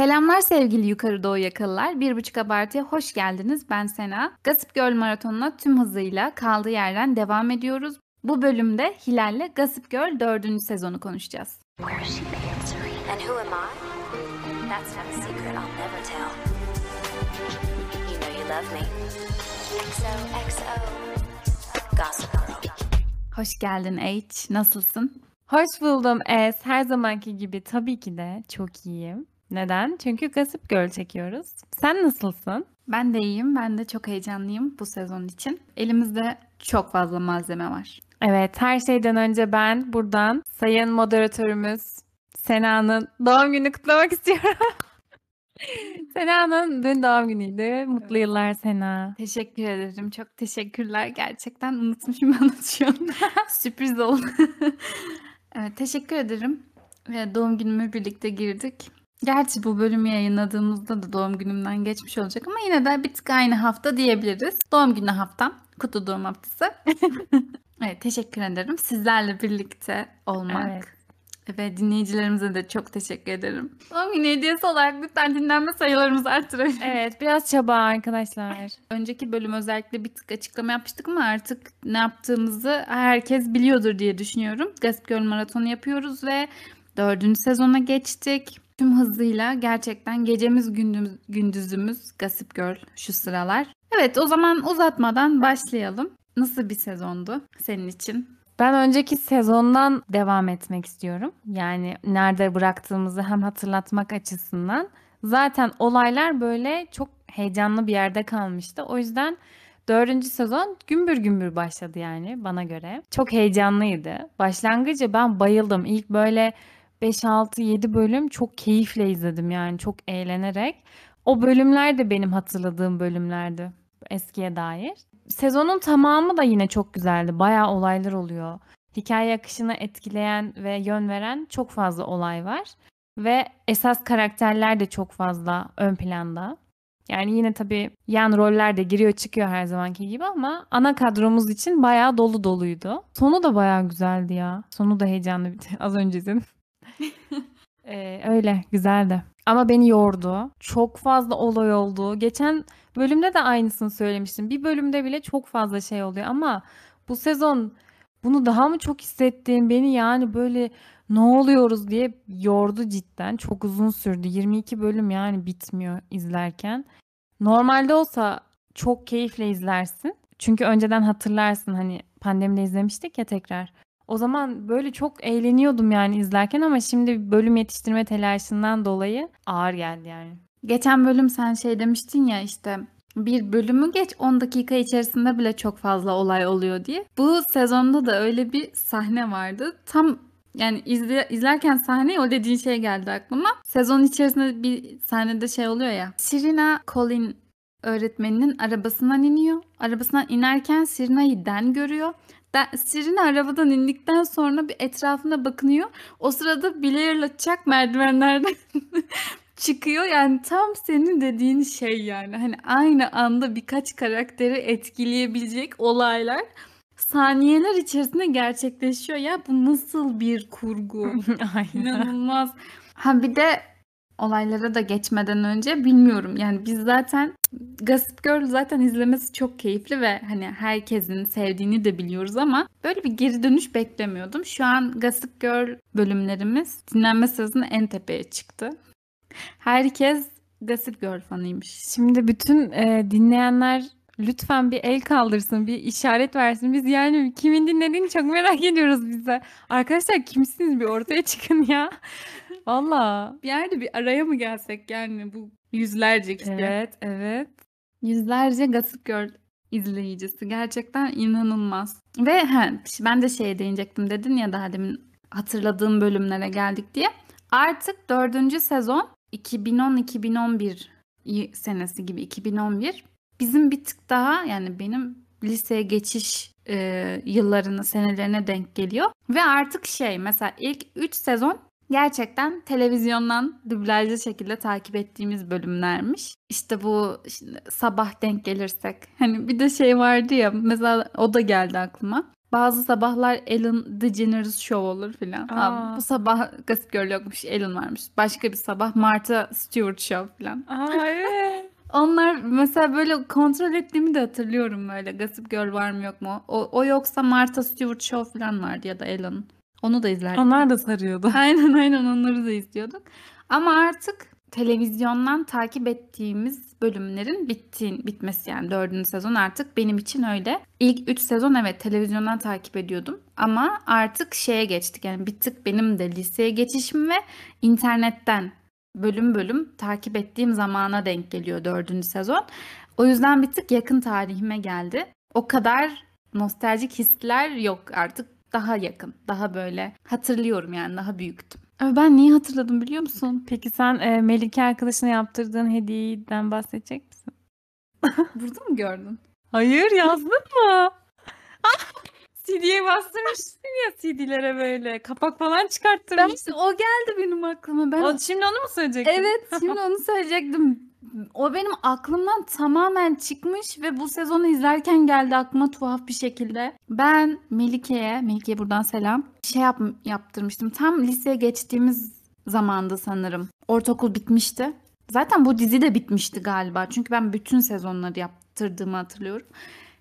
Selamlar sevgili Yukarı Doğu Yakalılar. Bir Buçuk Abartı'ya hoş geldiniz. Ben Sena. Gossip Girl Maratonu'na tüm hızıyla kaldığı yerden devam ediyoruz. Bu bölümde Hilal'le Gossip Girl 4. sezonu konuşacağız. Hoş geldin H. Nasılsın? Hoş buldum Es. Her zamanki gibi tabii ki de çok iyiyim. Neden? Çünkü Gossip Girl çekiyoruz. Sen nasılsın? Ben de iyiyim. Ben de çok heyecanlıyım bu sezon için. Elimizde çok fazla malzeme var. Evet, her şeyden önce ben buradan sayın moderatörümüz Sena'nın doğum gününü kutlamak istiyorum. Sena'nın dün doğum günüydü. Mutlu yıllar Sena. Teşekkür ederim. Çok teşekkürler. Gerçekten unutmuşum ben şu an. Sürpriz oldu. evet, teşekkür ederim. Ve doğum günümü birlikte girdik. Gerçi bu bölümü yayınladığımızda da doğum günümden geçmiş olacak ama yine de bir tık aynı hafta diyebiliriz. Doğum günü haftam. Kutlu doğum haftası. evet, teşekkür ederim. Sizlerle birlikte olmak. Evet. Ve dinleyicilerimize de çok teşekkür ederim. Doğum günü hediyesi olarak lütfen dinlenme sayılarımızı arttırın. Evet, biraz çaba arkadaşlar. Önceki bölüm özellikle bir tık açıklama yapmıştık ama artık ne yaptığımızı herkes biliyordur diye düşünüyorum. Gossip Girl maratonu yapıyoruz ve dördüncü sezona geçtik. Tüm hızıyla gerçekten gecemiz gündüz, gündüzümüz Gossip Girl şu sıralar. Evet o zaman uzatmadan başlayalım. Nasıl bir sezondu senin için? Ben önceki sezondan devam etmek istiyorum. Yani nerede bıraktığımızı hem hatırlatmak açısından. Zaten olaylar böyle çok heyecanlı bir yerde kalmıştı. O yüzden dördüncü sezon gümbür gümbür başladı yani bana göre. Çok heyecanlıydı. Başlangıcı ben bayıldım. İlk böyle 5, 6, 7 bölüm çok keyifle izledim yani çok eğlenerek. O bölümler de benim hatırladığım bölümlerdi eskiye dair. Sezonun tamamı da yine çok güzeldi. Bayağı olaylar oluyor. Hikaye akışını etkileyen ve yön veren çok fazla olay var. Ve esas karakterler de çok fazla ön planda. Yani yine tabii yan roller de giriyor çıkıyor her zamanki gibi ama ana kadromuz için bayağı dolu doluydu. Sonu da bayağı güzeldi ya. Sonu da heyecanlı. Az önce izledim. Ee, öyle güzeldi. Ama beni yordu. Çok fazla olay oldu. Geçen bölümde de aynısını söylemiştim. Bir bölümde bile çok fazla şey oluyor ama bu sezon bunu daha mı çok hissettim? Beni yani böyle ne oluyoruz diye yordu cidden. Çok uzun sürdü. 22 bölüm yani bitmiyor izlerken. Normalde olsa çok keyifle izlersin. Çünkü önceden hatırlarsın hani pandemide izlemiştik ya tekrar. O zaman böyle çok eğleniyordum yani izlerken ama şimdi bölüm yetiştirme telaşından dolayı ağır geldi yani. Geçen bölüm sen şey demiştin ya işte bir bölümü geç 10 dakika içerisinde bile çok fazla olay oluyor diye. Bu sezonda da öyle bir sahne vardı. Tam yani izle, izlerken sahneyi o dediğin şey geldi aklıma. Sezon içerisinde bir sahnede şey oluyor ya. Serena Colin öğretmeninin arabasından iniyor. Arabasından inerken Serena'yı Den görüyor. Serena arabadan indikten sonra bir etrafına bakınıyor. O sırada Blair'la Chuck merdivenlerden çıkıyor. Yani tam senin dediğin şey yani. Hani aynı anda birkaç karakteri etkileyebilecek olaylar saniyeler içerisinde gerçekleşiyor. Ya bu nasıl bir kurgu? İnanılmaz. Ha bir de olaylara da geçmeden önce bilmiyorum. Yani biz zaten Gossip Girl zaten izlemesi çok keyifli ve hani herkesin sevdiğini de biliyoruz ama böyle bir geri dönüş beklemiyordum. Şu an Gossip Girl bölümlerimiz dinlenme sırasında en tepeye çıktı. Herkes Gossip Girl fanıymış. Şimdi bütün e, dinleyenler lütfen bir el kaldırsın, bir işaret versin. Biz yani kimin dinlediğini çok merak ediyoruz biz de. Arkadaşlar kimsiniz bir ortaya çıkın ya. Valla. Bir yerde bir araya mı gelsek yani bu yüzlerce kişi. Evet, evet. Yüzlerce Gossip Girl izleyicisi. Gerçekten inanılmaz. Ve he, ben de şeye değinecektim dedin ya daha demin hatırladığım bölümlere geldik diye. Artık dördüncü sezon 2010-2011 y- senesi gibi 2011 bizim bir tık daha yani benim liseye geçiş e, yıllarını senelerine denk geliyor. Ve artık şey mesela ilk 3 sezon gerçekten televizyondan dublajlı şekilde takip ettiğimiz bölümlermiş. İşte bu şimdi sabah denk gelirsek hani bir de şey vardı ya mesela o da geldi aklıma. Bazı sabahlar Ellen DeGeneres Show olur filan. Aa. bu sabah Gossip Girl yokmuş, Ellen varmış. Başka bir sabah Martha Stewart Show filan. Aa evet. Onlar mesela böyle kontrol ettiğimi de hatırlıyorum böyle Gossip Girl var mı yok mu? O, o yoksa Martha Stewart Show falan vardı ya da Ellen. Onu da izlerdim. Onlar da sarıyordu. Aynen aynen onları da izliyorduk. Ama artık televizyondan takip ettiğimiz bölümlerin bittiğin, bitmesi yani dördüncü sezon artık benim için öyle. İlk üç sezon evet televizyondan takip ediyordum. Ama artık şeye geçtik yani bir tık benim de liseye geçişim ve internetten bölüm bölüm takip ettiğim zamana denk geliyor dördüncü sezon. O yüzden bir tık yakın tarihime geldi. O kadar nostaljik hisler yok artık daha yakın, daha böyle hatırlıyorum yani daha büyüktüm. Ben niye hatırladım biliyor musun? Peki sen e, Melike arkadaşına yaptırdığın hediyeden bahsedecek misin? Burada mı gördün? Hayır yazdın mı? CD'ye bastırmışsın ya CD'lere böyle. Kapak falan Ben çıkarttırmışsın. o geldi benim aklıma. Ben O, şimdi onu mu söyleyecektin? Evet, şimdi onu söyleyecektim. O benim aklımdan tamamen çıkmış ve bu sezonu izlerken geldi aklıma tuhaf bir şekilde. Ben Melike'ye, Melike'ye buradan selam, şey yap, yaptırmıştım. Tam liseye geçtiğimiz zamanda sanırım. Ortaokul bitmişti. Zaten bu dizi de bitmişti galiba. Çünkü ben bütün sezonları yaptırdığımı hatırlıyorum.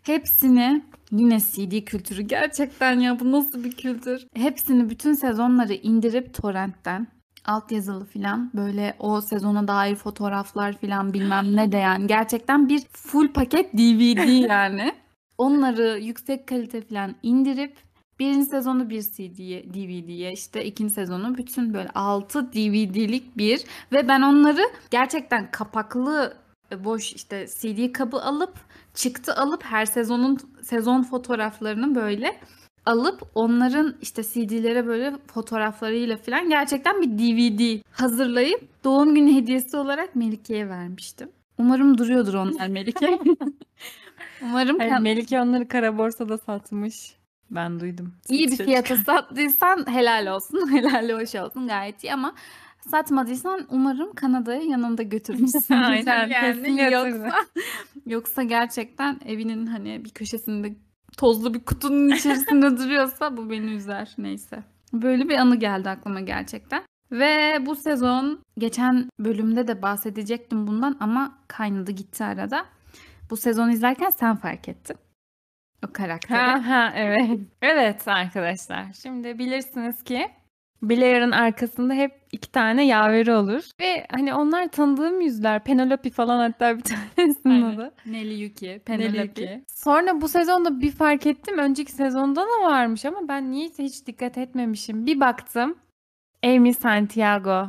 Hepsini yine CD kültürü gerçekten ya bu nasıl bir kültür? Hepsini bütün sezonları indirip torrentten altyazılı filan böyle o sezona dair fotoğraflar filan bilmem ne de yani gerçekten bir full paket DVD yani. Onları yüksek kalite filan indirip birinci sezonu bir CD'ye, DVD'ye işte ikinci sezonu bütün böyle 6 DVD'lik bir ve ben onları gerçekten kapaklı e, boş işte CD kabı alıp çıktı alıp her sezonun sezon fotoğraflarını böyle alıp onların işte CD'lere böyle fotoğraflarıyla falan gerçekten bir DVD hazırlayıp doğum günü hediyesi olarak Melike'ye vermiştim. Umarım duruyordur onlar Melike. Umarım Hayır, Melike onları kara borsada satmış. Ben duydum. iyi bir fiyata sattıysan helal olsun. Helal hoş olsun gayet iyi ama satmadıysan umarım Kanada'ya yanında götürmüşsün. Aynen, yani. kesin. Yoksa, yoksa gerçekten evinin hani bir köşesinde tozlu bir kutunun içerisinde duruyorsa bu beni üzer. Neyse. Böyle bir anı geldi aklıma gerçekten. Ve bu sezon geçen bölümde de bahsedecektim bundan ama kaynadı gitti arada. Bu sezonu izlerken sen fark ettin. O karakteri. Ha ha evet. Evet arkadaşlar. Şimdi bilirsiniz ki Blair'ın arkasında hep iki tane yaveri olur. Ve hani onlar tanıdığım yüzler. Penelope falan hatta bir tanesinin adı. Nelly Yuki, Penelope. Penelope. Sonra bu sezonda bir fark ettim. Önceki sezonda da varmış ama ben niyeyse hiç dikkat etmemişim. Bir baktım. Amy Santiago.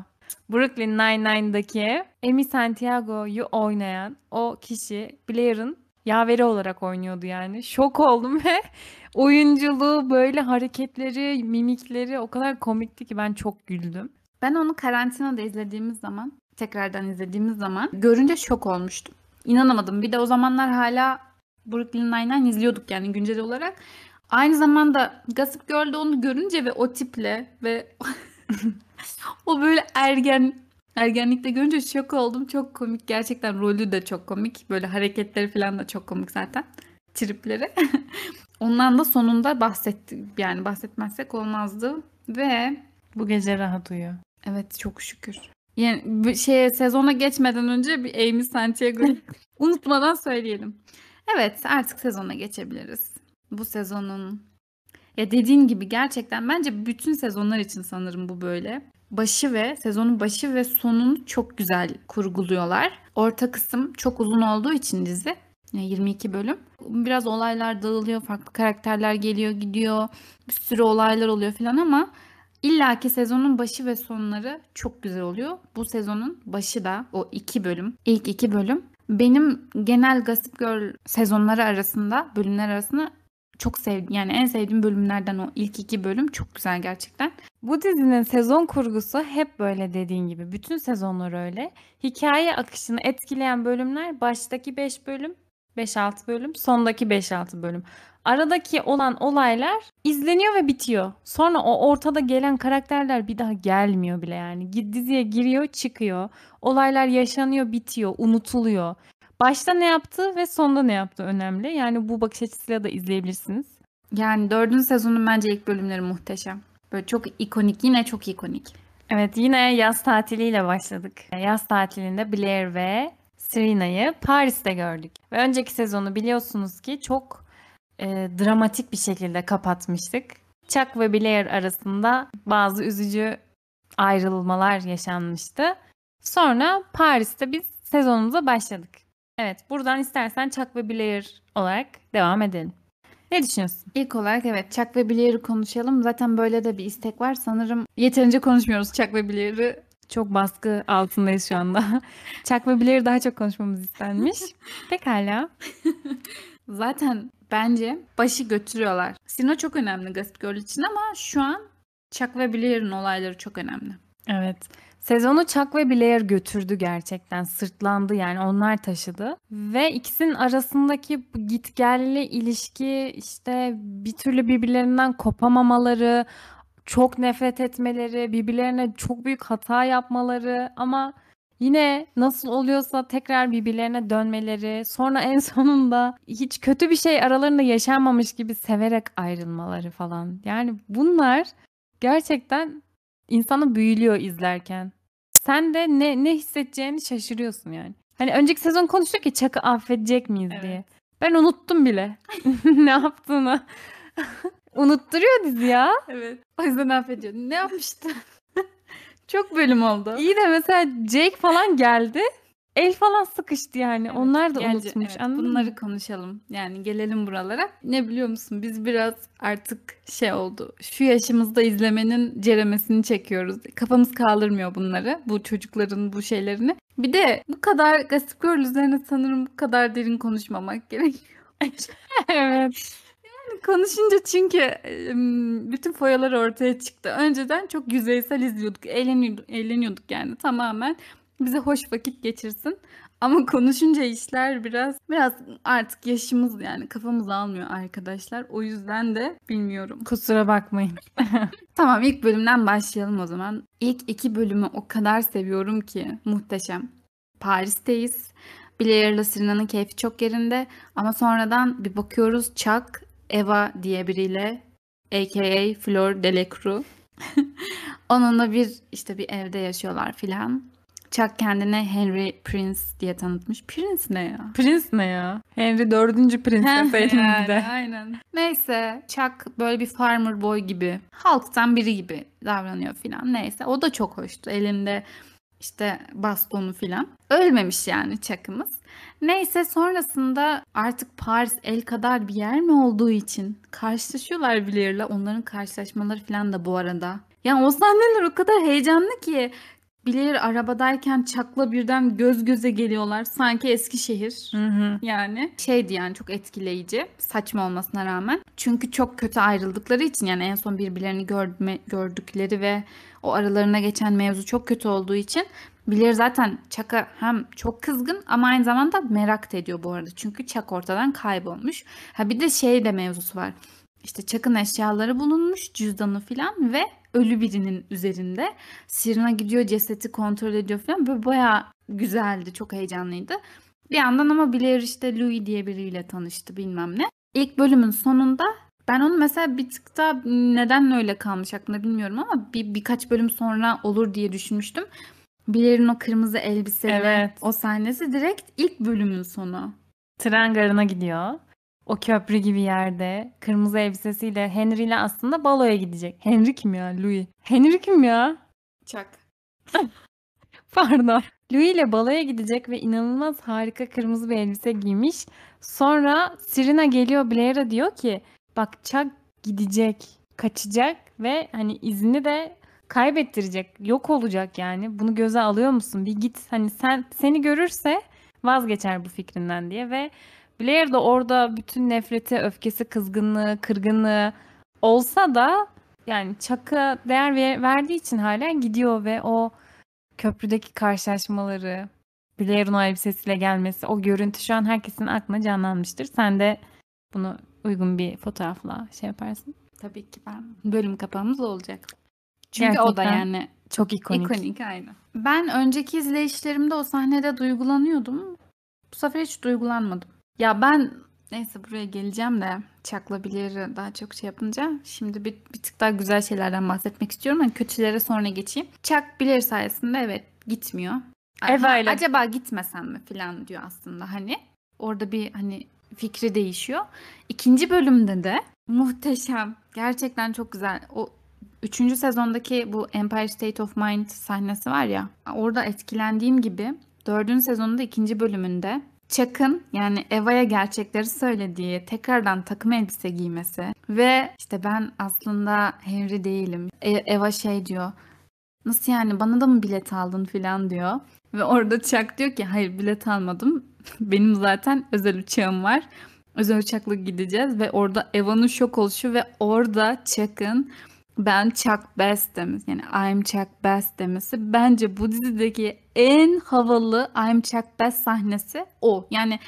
Brooklyn Nine-Nine'daki Amy Santiago'yu oynayan o kişi Blair'ın yaveri olarak oynuyordu yani. Şok oldum ve oyunculuğu, böyle hareketleri, mimikleri o kadar komikti ki ben çok güldüm. Ben onu karantinada izlediğimiz zaman, tekrardan izlediğimiz zaman görünce şok olmuştum. İnanamadım. Bir de o zamanlar hala Brooklyn Nine-Nine izliyorduk yani güncel olarak. Aynı zamanda Gossip Girl'de onu görünce ve o tiple ve o böyle ergen ergenlikte görünce şok oldum. Çok komik. Gerçekten rolü de çok komik. Böyle hareketleri falan da çok komik zaten. Tripleri. Ondan da sonunda bahsettik. Yani bahsetmezsek olmazdı. Ve Bu gece rahat uyu. Evet çok şükür. Yani bu şeye sezona geçmeden önce bir Amy Santiago'yu unutmadan söyleyelim. Evet artık sezona geçebiliriz. Bu sezonun ya dediğin gibi gerçekten bence bütün sezonlar için sanırım bu böyle. Başı ve sezonun başı ve sonunu çok güzel kurguluyorlar. Orta kısım çok uzun olduğu için dizi. yani 22 bölüm. Biraz olaylar dağılıyor, farklı karakterler geliyor, gidiyor. Bir sürü olaylar oluyor falan ama İlla ki sezonun başı ve sonları çok güzel oluyor. Bu sezonun başı da o iki bölüm, ilk iki bölüm benim genel Gossip Girl sezonları arasında, bölümler arasında çok sevdiğim yani en sevdiğim bölümlerden o ilk iki bölüm çok güzel gerçekten. Bu dizinin sezon kurgusu hep böyle dediğin gibi. Bütün sezonlar öyle. Hikaye akışını etkileyen bölümler baştaki 5 bölüm, 5-6 bölüm, sondaki 5-6 bölüm. Aradaki olan olaylar izleniyor ve bitiyor. Sonra o ortada gelen karakterler bir daha gelmiyor bile yani. Diziye giriyor, çıkıyor. Olaylar yaşanıyor, bitiyor, unutuluyor. Başta ne yaptı ve sonda ne yaptı önemli. Yani bu bakış açısıyla da izleyebilirsiniz. Yani dördüncü sezonun bence ilk bölümleri muhteşem. Böyle çok ikonik. Yine çok ikonik. Evet yine yaz tatiliyle başladık. Yaz tatilinde Blair ve Serena'yı Paris'te gördük. Ve önceki sezonu biliyorsunuz ki çok e, dramatik bir şekilde kapatmıştık. Chuck ve Blair arasında bazı üzücü ayrılmalar yaşanmıştı. Sonra Paris'te biz sezonumuza başladık. Evet buradan istersen Chuck ve Blair olarak devam edelim. Ne düşünüyorsun? İlk olarak evet Chuck ve Blair'ı konuşalım. Zaten böyle de bir istek var. Sanırım yeterince konuşmuyoruz Chuck ve Blair'ı. Çok baskı altındayız şu anda. Chuck ve Blair daha çok konuşmamız istenmiş. Pekala. Zaten bence başı götürüyorlar. Sino çok önemli Gossip Girl için ama şu an Chuck ve Blair'ın olayları çok önemli. Evet. Sezonu Chuck ve Blair götürdü gerçekten. Sırtlandı yani onlar taşıdı. Ve ikisinin arasındaki gitgelli ilişki işte bir türlü birbirlerinden kopamamaları, çok nefret etmeleri, birbirlerine çok büyük hata yapmaları ama yine nasıl oluyorsa tekrar birbirlerine dönmeleri, sonra en sonunda hiç kötü bir şey aralarında yaşanmamış gibi severek ayrılmaları falan. Yani bunlar gerçekten insanı büyülüyor izlerken. Sen de ne ne hissedeceğini şaşırıyorsun yani. Hani önceki sezon konuştuk ya Chuck'ı affedecek miyiz Evet. diye. Ben unuttum bile ne yaptığını. Unutturuyor dizi ya. Evet. O yüzden affediyor. Ne yapmıştı? çok bölüm oldu. İyi de mesela Jake falan geldi. El falan sıkıştı yani. Evet, Onlar da gelecek- unutmuş. evet, anladın bunları mı? konuşalım. Yani gelelim buralara. Ne biliyor musun? Biz biraz artık şey oldu. Şu yaşımızda izlemenin ceremesini çekiyoruz. Kafamız kaldırmıyor bunları. Bu çocukların bu şeylerini. Bir de bu kadar Gossip Girl üzerine sanırım bu kadar derin konuşmamak gerekiyor. evet. Konuşunca çünkü bütün foyalar ortaya çıktı. Önceden çok yüzeysel izliyorduk. Eğleniyorduk, eğleniyorduk yani tamamen. Bize hoş vakit geçirsin. Ama konuşunca işler biraz biraz artık yaşımız yani kafamız almıyor arkadaşlar. O yüzden de bilmiyorum. Kusura bakmayın. Tamam ilk bölümden başlayalım o zaman. İlk iki bölümü o kadar seviyorum ki muhteşem. Paris'teyiz. Blair'la Serena'nın keyfi çok yerinde. Ama sonradan bir bakıyoruz Chuck, Eva diye biriyle aka Flor Delecru. Onunla bir işte bir evde yaşıyorlar filan. Chuck kendine Henry Prince diye tanıtmış. Prince ne ya? Prince ne ya? Henry dördüncü prenses Yani, elimizde. aynen. Neyse Chuck böyle bir farmer boy gibi halktan biri gibi davranıyor filan. Neyse o da çok hoştu. Elinde işte bastonu filan. Ölmemiş yani Chuck'ımız. Neyse sonrasında artık Paris el kadar bir yer mi olduğu için karşılaşıyorlar Blair'la. Onların karşılaşmaları filan da bu arada. Yani o sahneler o kadar heyecanlı ki. Blair arabadayken Chuck'la birden göz göze geliyorlar. Sanki Eskişehir. Hı hı. Yani şeydi yani çok etkileyici saçma olmasına rağmen. Çünkü çok kötü ayrıldıkları için yani en son birbirlerini görme, gördükleri ve o aralarına geçen mevzu çok kötü olduğu için Blair zaten Chuck'a hem çok kızgın ama aynı zamanda merak da ediyor bu arada. Çünkü Chuck ortadan kaybolmuş. Ha bir de şey de mevzusu var. İşte Chuck'ın eşyaları bulunmuş, cüzdanı falan ve ölü birinin üzerinde. Sirena gidiyor cesedi kontrol ediyor falan. Böyle bayağı güzeldi, çok heyecanlıydı. Bir yandan ama Blair işte Louis diye biriyle tanıştı bilmem ne. İlk bölümün sonunda ben onu mesela bir tık daha neden öyle kalmış aklımda bilmiyorum ama bir birkaç bölüm sonra olur diye düşünmüştüm. Blair'in o kırmızı elbiseli Evet. o sahnesi direkt ilk bölümün sonu. Tren garına gidiyor. O köprü gibi yerde kırmızı elbisesiyle Henry ile aslında baloya gidecek. Henry kim ya? Louis. Henry kim ya? Çak. Pardon. Louis ile baloya gidecek ve inanılmaz harika kırmızı bir elbise giymiş. Sonra Serena geliyor Blair'a diyor ki bak Chuck gidecek, kaçacak ve hani izini de kaybettirecek, yok olacak yani. Bunu göze alıyor musun? Bir git hani sen seni görürse vazgeçer bu fikrinden diye ve Blair de orada bütün nefreti, öfkesi, kızgınlığı, kırgınlığı olsa da yani Chuck'a değer ver- verdiği için halen gidiyor ve o köprüdeki karşılaşmaları, Blair'ın o elbisesiyle gelmesi, o görüntü şu an herkesin aklına canlanmıştır. Sen de bunu uygun bir fotoğrafla şey yaparsın. Tabii ki ben. Bölüm kapağımız olacak. Çünkü o da Gerçekten yani Çok ikonik. ikonik aynen. Ben önceki izleyişlerimde o sahnede duygulanıyordum. Bu sefer hiç duygulanmadım. Ya ben Neyse buraya geleceğim de Blair'ı daha çok şey yapınca şimdi bir, bir tık daha güzel şeylerden bahsetmek istiyorum. Hani kötülere sonra geçeyim. Chuck Blair sayesinde evet gitmiyor. İle- Acaba gitmesem mi falan diyor aslında hani. Orada bir hani fikri değişiyor. İkinci bölümde de muhteşem. Gerçekten çok güzel. O üçüncü sezondaki bu Empire State of Mind sahnesi var ya. Orada etkilendiğim gibi dördüncü sezonunda ikinci bölümünde Chuck'ın yani Eva'ya gerçekleri söylediği, tekrardan takım elbise giymesi ve işte ben aslında Henry değilim. E- Eva şey diyor. Nasıl yani bana da mı bilet aldın filan diyor. Ve orada Chuck diyor ki hayır bilet almadım. Benim zaten özel uçağım var. Özel uçakla gideceğiz ve orada Eva'nın şok oluşu ve orada Chuck'ın ben Chuck Bass demesi yani I'm Chuck Bass demesi bence bu dizideki en havalı I'm Chuck Bass sahnesi o. Yani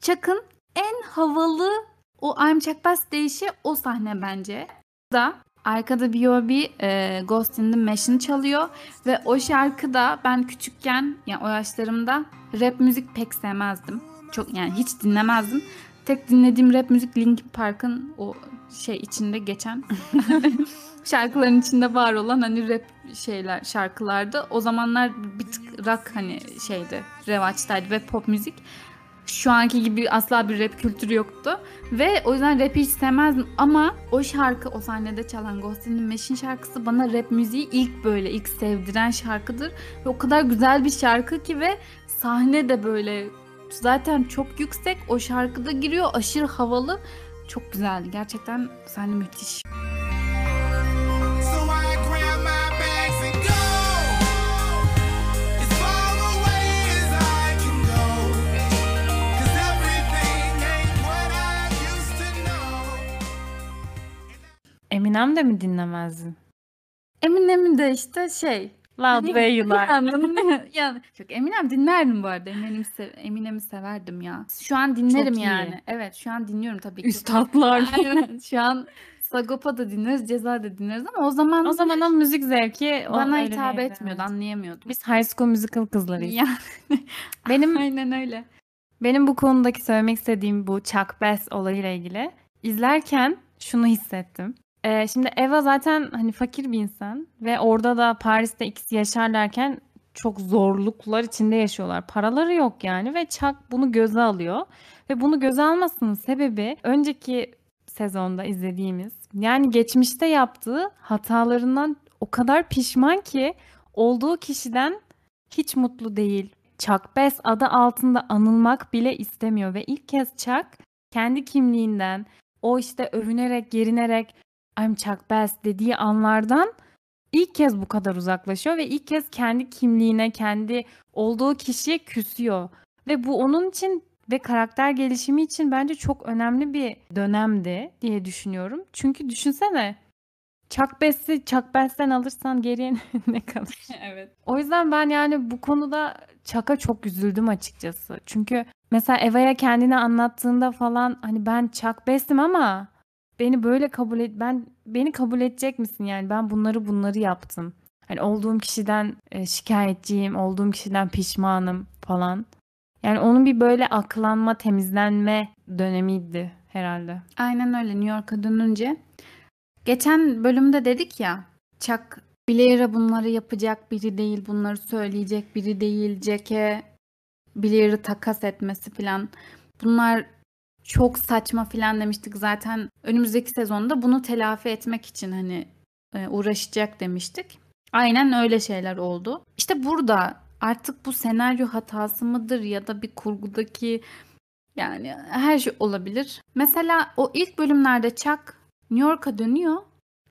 Chuck'ın en havalı o I'm Chuck Bass deyişi o sahne bence. Da arkada B.O.B. e, Ghost in the Machine çalıyor ve o şarkıda ben küçükken yani o yaşlarımda rap müzik pek sevmezdim. Çok yani hiç dinlemezdim. Tek dinlediğim rap müzik Linkin Park'ın o şey içinde geçen şarkıların içinde var olan hani rap şeyler şarkılardı. O zamanlar bir tık rock hani şeydi revaçtaydı ve pop müzik. Şu anki gibi asla bir rap kültürü yoktu. Ve o yüzden rap'i hiç sevmezdim ama o şarkı o sahnede çalan Ghost in the Machine şarkısı bana rap müziği ilk böyle ilk sevdiren şarkıdır. Ve o kadar güzel bir şarkı ki ve sahne de böyle zaten çok yüksek o şarkıda giriyor aşırı havalı. Çok güzeldi. Gerçekten sahne müthiş. Eminem de mi dinlemezdin? Eminem'in de işte şey Loud. Anladın mı? yani çok Eminem dinlerdim bu arada. Eminem'i sev- Eminem'i severdim ya. Şu an dinlerim Çok iyi. yani. Evet şu an dinliyorum tabii ki. Üstadlar. Aynen. Şu an Sagopa da dinleriz, Ceza da dinleriz ama o zaman O zaman o müzik zevki bana hitap etmiyordu, evet. anlayamıyordum. Biz High School Musical kızlarıyız. Yani Benim aynen öyle. benim bu konudaki söylemek istediğim bu Chuck Bass olayıyla ilgili izlerken şunu hissettim. Ee, şimdi Eva zaten hani fakir bir insan ve orada da Paris'te ikisi yaşarlarken çok zorluklar içinde yaşıyorlar. Paraları yok yani ve Chuck bunu göze alıyor. Ve bunu göze almasının sebebi önceki sezonda izlediğimiz yani geçmişte yaptığı hatalarından o kadar pişman ki olduğu kişiden hiç mutlu değil. Chuck Bass adı altında anılmak bile istemiyor ve ilk kez Chuck kendi kimliğinden o işte övünerek, gerinerek I'm Chuck Bass dediği anlardan ilk kez bu kadar uzaklaşıyor ve ilk kez kendi kimliğine, kendi olduğu kişiye küsüyor. Ve bu onun için ve karakter gelişimi için bence çok önemli bir dönemdi diye düşünüyorum. Çünkü düşünsene Chuck Bass'i Chuck Bass'ten alırsan geriye ne kalır? evet. O yüzden ben yani bu konuda Chuck'a çok üzüldüm açıkçası. Çünkü mesela Eva'ya kendini anlattığında falan hani ben Chuck Bass'im ama beni böyle kabul et ben beni kabul edecek misin yani ben bunları bunları yaptım. Hani olduğum kişiden e, şikayetçiyim, olduğum kişiden pişmanım falan. Yani onun bir böyle aklanma, temizlenme dönemiydi herhalde. Aynen öyle New York'a dönünce. Geçen bölümde dedik ya Chuck Blair'a bunları yapacak biri değil, bunları söyleyecek biri değil, Jack'e Blair'ı takas etmesi falan. Bunlar çok saçma falan demiştik zaten. Önümüzdeki sezonda bunu telafi etmek için hani e, uğraşacak demiştik. Aynen öyle şeyler oldu. İşte burada artık bu senaryo hatası mıdır ya da bir kurgudaki yani her şey olabilir. Mesela o ilk bölümlerde Chuck New York'a dönüyor.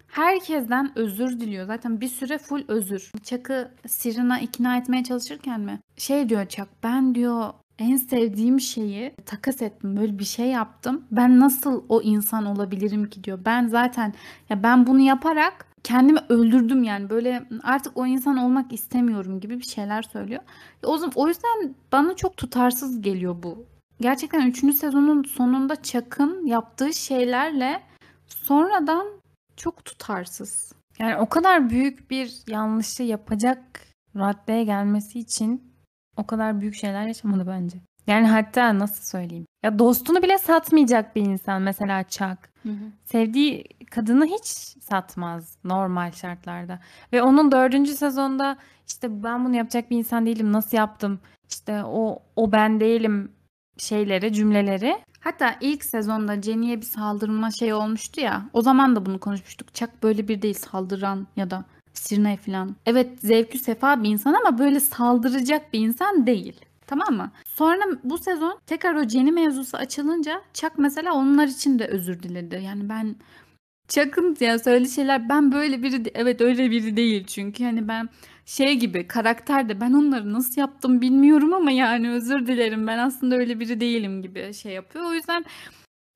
Herkesten özür diliyor. Zaten bir süre full özür. Chuck'ı Sirina ikna etmeye çalışırken mi? Şey diyor Chuck ben diyor en sevdiğim şeyi takas ettim. Böyle bir şey yaptım. Ben nasıl o insan olabilirim ki diyor. Ben zaten ya ben bunu yaparak kendimi öldürdüm yani böyle artık o insan olmak istemiyorum gibi bir şeyler söylüyor. O o yüzden bana çok tutarsız geliyor bu. Gerçekten 3. sezonun sonunda Chuck'ın yaptığı şeylerle sonradan çok tutarsız. Yani o kadar büyük bir yanlışı yapacak raddeye gelmesi için o kadar büyük şeyler yaşamadı bence. Yani hatta nasıl söyleyeyim? Ya dostunu bile satmayacak bir insan mesela Chuck. Sevdiği kadını hiç satmaz normal şartlarda. Ve onun dördüncü sezonda işte ben bunu yapacak bir insan değilim nasıl yaptım işte o o ben değilim şeyleri cümleleri Hatta ilk sezonda Jenny'e bir saldırma şey olmuştu ya. O zaman da bunu konuşmuştuk. Chuck böyle bir değil saldıran ya da sirne falan. Evet zevkü sefa bir insan ama böyle saldıracak bir insan değil. Tamam mı? Sonra bu sezon tekrar o Jenny mevzusu açılınca Chuck mesela onlar için de özür diledi. Yani ben Chuck'ın ya söylediği şeyler ben böyle biri evet öyle biri değil çünkü hani ben şey gibi karakterde ben onları nasıl yaptım bilmiyorum ama yani özür dilerim ben aslında öyle biri değilim gibi şey yapıyor. O yüzden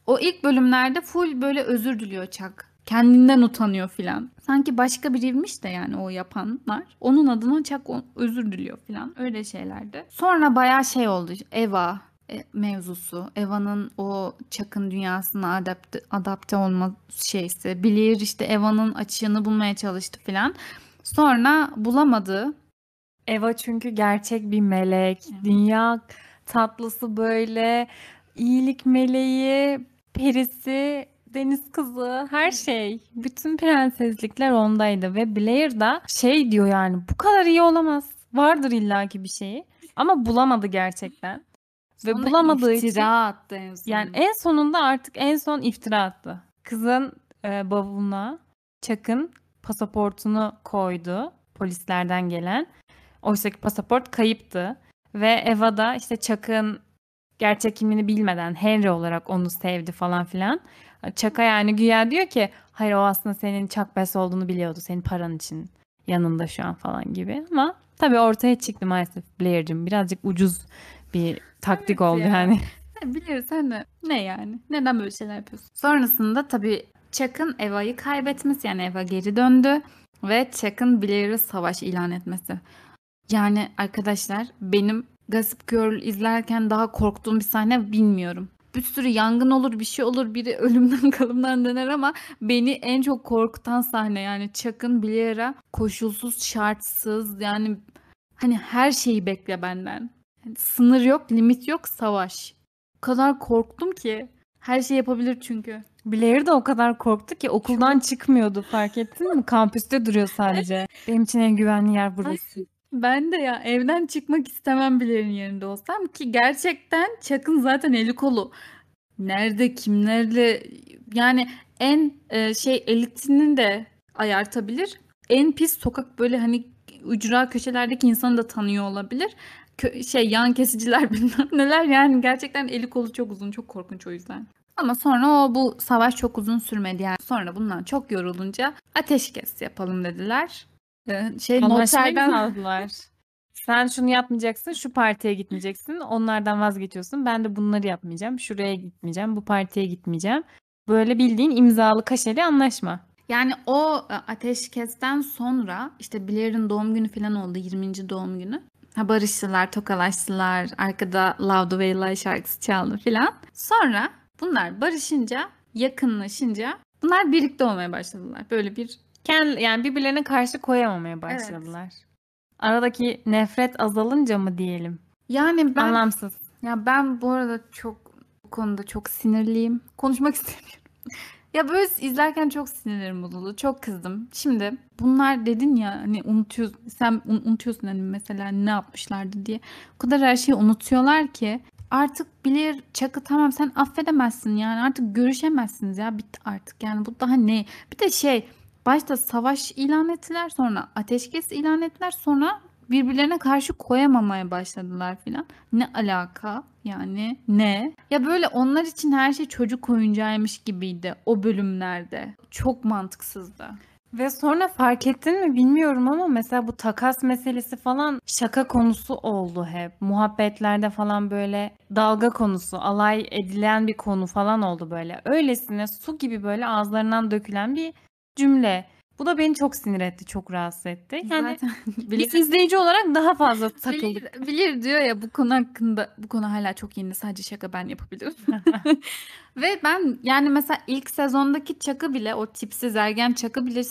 o ilk bölümlerde full böyle özür diliyor Chuck. Kendinden utanıyor filan. Sanki başka biriymiş de yani o yapanlar. Onun adına o- özür diliyor filan. Öyle şeylerdi. Sonra bayağı şey oldu. Eva e, mevzusu. Eva'nın o Chuck'ın dünyasına adapte, adapte olma şeysi. Blair işte Eva'nın açığını bulmaya çalıştı filan. Sonra bulamadı. Eva çünkü gerçek bir melek. Dünya tatlısı böyle. iyilik meleği, perisi, deniz kızı, her şey. Bütün prenseslikler ondaydı ve Blair da şey diyor yani bu kadar iyi olamaz. Vardır illaki bir şeyi. Ama bulamadı gerçekten. Ve Sonra bulamadığı için iftira attı en sonunda. yani en sonunda artık en son iftira attı. Kızın e, bavuluna Chuck'ın pasaportunu koydu polislerden gelen. Oysa ki pasaport kayıptı. Ve Eva da işte Chuck'ın gerçek kimliğini bilmeden Henry olarak onu sevdi falan filan. Chuck'a yani güya diyor ki hayır o aslında senin Bass olduğunu biliyordu. Senin paran için yanında şu an falan gibi. Ama tabii ortaya çıktı maalesef Blair'cim. Birazcık ucuz bir taktik Evet oldu ya. yani. Sen de. Ne yani? Neden böyle şeyler yapıyorsun? Sonrasında tabii Chuck'ın Eva'yı kaybetmesi yani Eva geri döndü ve Chuck'ın Blair'ı savaş ilan etmesi. Yani arkadaşlar benim Gossip Girl izlerken daha korktuğum bir sahne bilmiyorum. Bir sürü yangın olur, bir şey olur, biri ölümden kalımdan döner ama beni en çok korkutan sahne yani Chuck'ın Blair'a koşulsuz, şartsız yani hani her şeyi bekle benden. Yani sınır yok, limit yok, savaş. O kadar korktum ki. Her şey yapabilir çünkü. Blair de o kadar korktu ki okuldan çıkmıyordu fark ettin mi? Kampüste duruyor sadece. Benim için en güvenli yer burası. Ben de ya evden çıkmak istemem Blair'in yerinde olsam ki gerçekten Chuck'ın zaten eli kolu. Nerede, kimlerle yani en e, şey elitini de ayartabilir. En pis sokak böyle hani ücra köşelerdeki insanı da tanıyor olabilir. Kö- şey yan kesiciler bilmem neler yani gerçekten eli kolu çok uzun çok korkunç o yüzden. Ama sonra o bu savaş çok uzun sürmedi yani. Sonra bundan çok yorulunca ateşkes yapalım dediler. Ee, Şey Anlaşma noterden imzaladılar. Sen şunu yapmayacaksın, şu partiye gitmeyeceksin. Onlardan vazgeçiyorsun. Ben de bunları yapmayacağım. Şuraya gitmeyeceğim, bu partiye gitmeyeceğim. Böyle bildiğin imzalı kaşeli anlaşma. Yani o e, ateşkesten sonra işte Blair'in doğum günü falan oldu 20. doğum günü. Ha barıştılar, tokalaştılar. Arkada Love the Way Lie şarkısı çaldı falan. Sonra bunlar barışınca, yakınlaşınca bunlar birlikte olmaya başladılar. Böyle bir Kendi, yani birbirlerine karşı koyamamaya başladılar. Aradaki nefret azalınca mı diyelim? yani ben Anlamsız. ya ben bu arada çok bu konuda çok sinirliyim. Konuşmak istemiyorum. Ya böyle izlerken çok sinirlerim bozuldu. Çok kızdım. Şimdi bunlar dedin ya hani unutuyorsun. Sen un- unutuyorsun hani mesela ne yapmışlardı diye. O kadar her şeyi unutuyorlar ki artık bilir Çakı tamam sen affedemezsin yani artık görüşemezsiniz ya bitti artık yani bu daha ne? Bir de şey başta savaş ilan ettiler sonra ateşkes ilan ettiler sonra birbirlerine karşı koyamamaya başladılar filan. Ne alaka yani ne? Ya böyle onlar için her şey çocuk oyuncağıymış gibiydi o bölümlerde. Çok mantıksızdı. Ve sonra fark ettin mi bilmiyorum ama mesela bu takas meselesi falan şaka konusu oldu hep. Muhabbetlerde falan böyle dalga konusu, alay edilen bir konu falan oldu böyle. Öylesine su gibi böyle ağızlarından dökülen bir cümle. Bu da beni çok sinir etti, çok rahatsız etti. Yani Zaten biz izleyici olarak daha fazla takıldık. bilir, bilir diyor ya bu konu hakkında bu konu hala çok yeni sadece şaka ben yapabilirim. Ve ben yani mesela ilk sezondaki Chuck'ı bile o tipsiz ergen Chuck'ı bile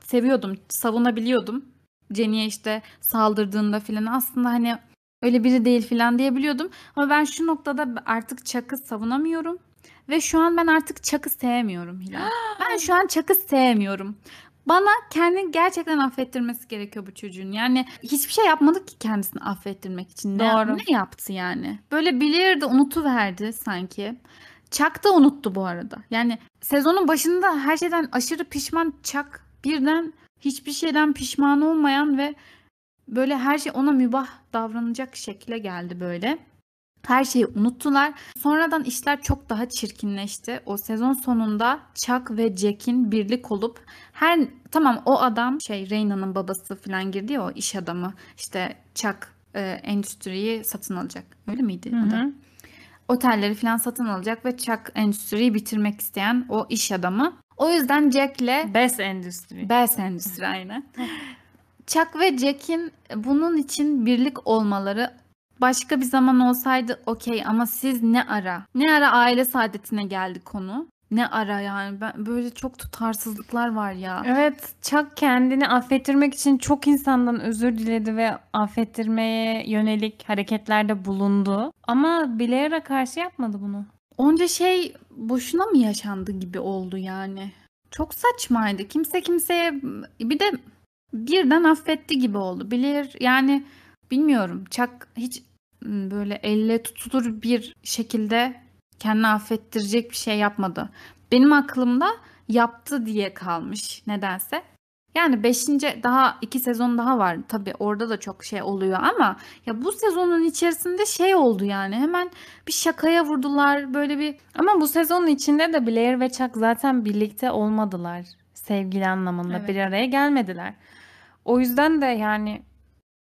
seviyordum, savunabiliyordum. Jenny'e işte saldırdığında filan aslında hani öyle biri değil falan diyebiliyordum. Ama ben şu noktada artık Chuck'ı savunamıyorum. Ve şu an ben artık Chuck'ı sevmiyorum Hilal. ben şu an Chuck'ı sevmiyorum. Bana kendini gerçekten affettirmesi gerekiyor bu çocuğun. Yani hiçbir şey yapmadık ki kendisini affettirmek için. Ne, Doğru. ne yaptı yani? Böyle bilir de unutuverdi sanki. Chuck da unuttu bu arada. Yani sezonun başında her şeyden aşırı pişman Chuck birden hiçbir şeyden pişman olmayan ve böyle her şey ona mübah davranacak şekle geldi böyle. Her şeyi unuttular. Sonradan işler çok daha çirkinleşti. O sezon sonunda Chuck ve Jack'in birlik olup her tamam o adam şey Reyna'nın babası falan girdi ya o iş adamı. İşte Chuck e, endüstriyi satın alacak. Öyle miydi? Hı hı. Otelleri falan satın alacak ve Chuck endüstriyi bitirmek isteyen o iş adamı. O yüzden Jack'le Best Endüstri. Bels Endüstri aynen. Chuck ve Jack'in bunun için birlik olmaları başka bir zaman olsaydı okey ama siz ne ara? Ne ara aile saadetine geldi konu? Ne ara yani? Ben, böyle çok tutarsızlıklar var ya. Evet, Chuck kendini affettirmek için çok insandan özür diledi ve affettirmeye yönelik hareketlerde bulundu. Ama Blair'a karşı yapmadı bunu. Onca şey boşuna mı yaşandı gibi oldu yani. Çok saçmaydı. Kimse kimseye bir de birden affetti gibi oldu. Bilir yani bilmiyorum. Chuck hiç böyle elle tutulur bir şekilde kendini affettirecek bir şey yapmadı. Benim aklımda yaptı diye kalmış nedense. Yani 5. daha 2 sezon daha var. Tabii orada da çok şey oluyor ama ya bu sezonun içerisinde şey oldu yani. Hemen bir şakaya vurdular. Böyle bir Ama bu sezonun içinde de Blair ve Chuck zaten birlikte olmadılar. Sevgili anlamında Evet. bir araya gelmediler. O yüzden de yani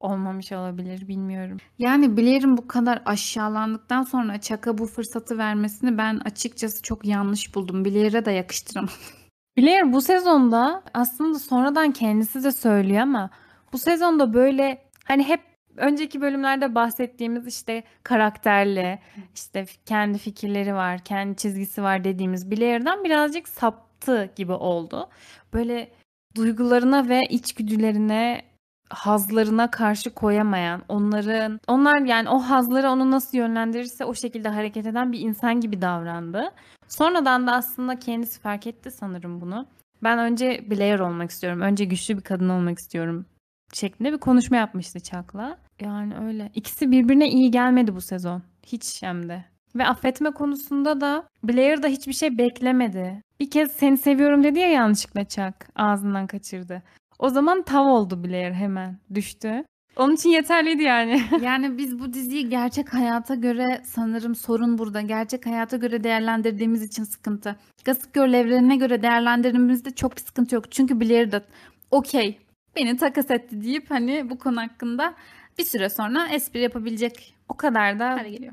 olmamış olabilir bilmiyorum. Yani Blair'in bu kadar aşağılandıktan sonra Chuck'a bu fırsatı vermesini ben açıkçası çok yanlış buldum. Blair'e de yakıştıramam. Blair bu sezonda aslında sonradan kendisi de söylüyor ama bu sezonda böyle hani hep önceki bölümlerde bahsettiğimiz işte karakterli, işte kendi fikirleri var, kendi çizgisi var dediğimiz Blair'den birazcık saptı gibi oldu. Böyle duygularına ve içgüdülerine, hazlarına karşı koyamayan, onların onlar yani o hazları onu nasıl yönlendirirse o şekilde hareket eden bir insan gibi davrandı. Sonradan da aslında kendisi fark etti sanırım bunu. Ben önce Blair olmak istiyorum. Önce güçlü bir kadın olmak istiyorum. Şeklinde bir konuşma yapmıştı Chuck'la. Yani öyle. İkisi birbirine iyi gelmedi bu sezon. Hiç hem de. Ve affetme konusunda da Blair da hiçbir şey beklemedi. Bir kez seni seviyorum dedi ya yanlışlıkla Chuck. Ağzından kaçırdı. O zaman tav oldu Blair hemen. Düştü. Onun için yeterliydi yani. Yani biz bu diziyi gerçek hayata göre sanırım sorun burada. Gerçek hayata göre değerlendirdiğimiz için sıkıntı. Gossip Girl evrenine göre değerlendirdiğimizde çok bir sıkıntı yok. Çünkü Blair de okey beni takas etti deyip hani bu konu hakkında bir süre sonra espri yapabilecek o kadar da hale geliyor.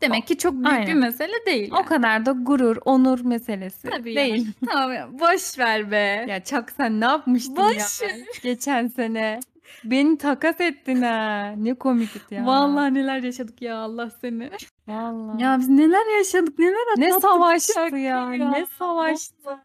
Demek ki çok büyük bir Aynen. mesele değil. o kadar da gurur, onur meselesi Tabii değil. değil. tamam ya boş ver be. Ya Çak sen ne yapmıştın Boş ya geçen sene? Beni takas ettin ha. Ne komikti ya. Vallahi neler yaşadık ya Allah seni. Vallahi. Ya biz neler yaşadık neler ne atlattık savaştı Çak ya. Ne savaştı.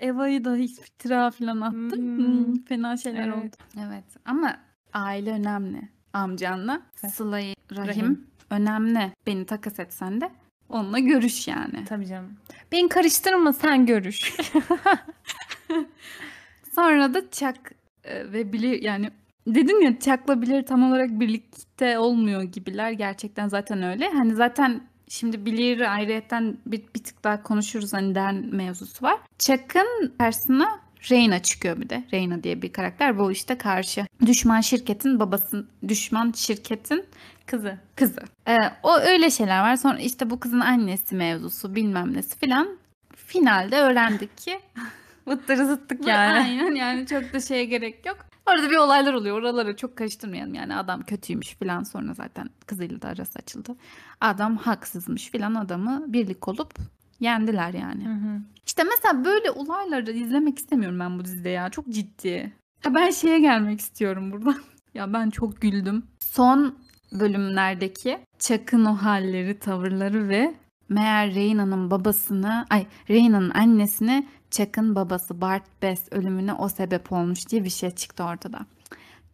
Eva'yı da iftira falan attı. Hmm. Hmm, fena şeyler Evet. oldu. Evet ama aile önemli. Amcanla. Sıla-i Rahim, Rahim. Önemli. Beni takas etsen de onunla görüş yani. Tabii canım. Beni karıştırma sen görüş. Sonra da Chuck e, ve Billy yani dedin ya Chuck'la Billy tam olarak birlikte olmuyor gibiler. Gerçekten zaten öyle. Hani zaten şimdi Billy'yi ayrıyetten bir, bir tık daha konuşuruz. Hani den mevzusu var. Chuck'ın karşısına Reyna çıkıyor bir de. Reyna diye bir karakter. Bu işte karşı. Düşman şirketin babası, düşman şirketin Kızı. kızı. Ee, o öyle şeyler var. Sonra işte bu kızın annesi mevzusu bilmem nesi filan. Finalde öğrendik ki Vıttırı zıttık yani. yani. Aynen yani çok da şeye gerek yok. Orada bir olaylar oluyor. Oraları çok karıştırmayalım. Yani adam kötüymüş filan sonra zaten kızıyla da arası açıldı. Adam haksızmış filan adamı birlik olup yendiler yani. Hı hı. İşte mesela böyle olayları izlemek istemiyorum ben bu dizide ya. Çok ciddi. Ya ben şeye gelmek istiyorum burada. ya ben çok güldüm. Son bölümlerdeki Chuck'ın o halleri, tavırları ve meğer Reyna'nın babasını, ay Reyna'nın annesini Chuck'ın babası Bart Bess ölümüne o sebep olmuş diye bir şey çıktı ortada.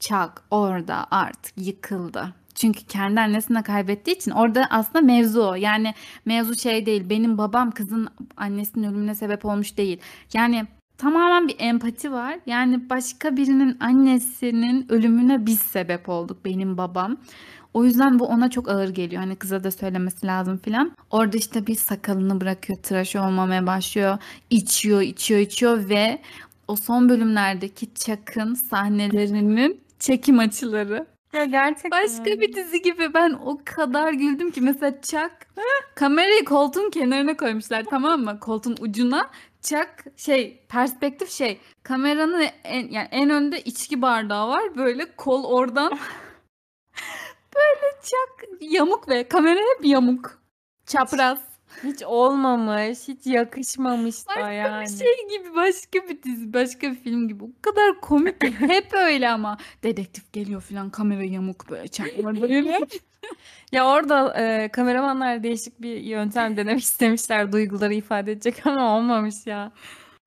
Chuck orada artık yıkıldı. Çünkü kendi annesini de kaybettiği için orada aslında mevzu o. Yani mevzu şey değil. Benim babam kızın annesinin ölümüne sebep olmuş değil. Yani tamamen bir empati var. Yani başka birinin annesinin ölümüne biz sebep olduk benim babam. O yüzden bu ona çok ağır geliyor. Hani kıza da söylemesi lazım filan. Orada işte bir sakalını bırakıyor, tıraş olmamaya başlıyor. içiyor, içiyor, içiyor ve o son bölümlerdeki Chuck'ın sahnelerinin çekim açıları. Ya gerçekten. Başka bir dizi gibi ben o kadar güldüm ki mesela Chuck kamerayı koltuğun kenarına koymuşlar tamam mı? Koltuğun ucuna Chuck şey perspektif şey kameranın en, yani en önde içki bardağı var böyle kol oradan böyle Chuck yamuk ve kamera hep yamuk. Çapraz. Hiç olmamış, hiç yakışmamış da Başka yani. bir şey gibi başka bir dizi başka bir film gibi o kadar komik ki hep öyle ama dedektif geliyor falan kamera yamuk böyle çakma böyle. Ya orada e, kameramanlar değişik bir yöntem denemek istemişler duyguları ifade edecek ama olmamış ya.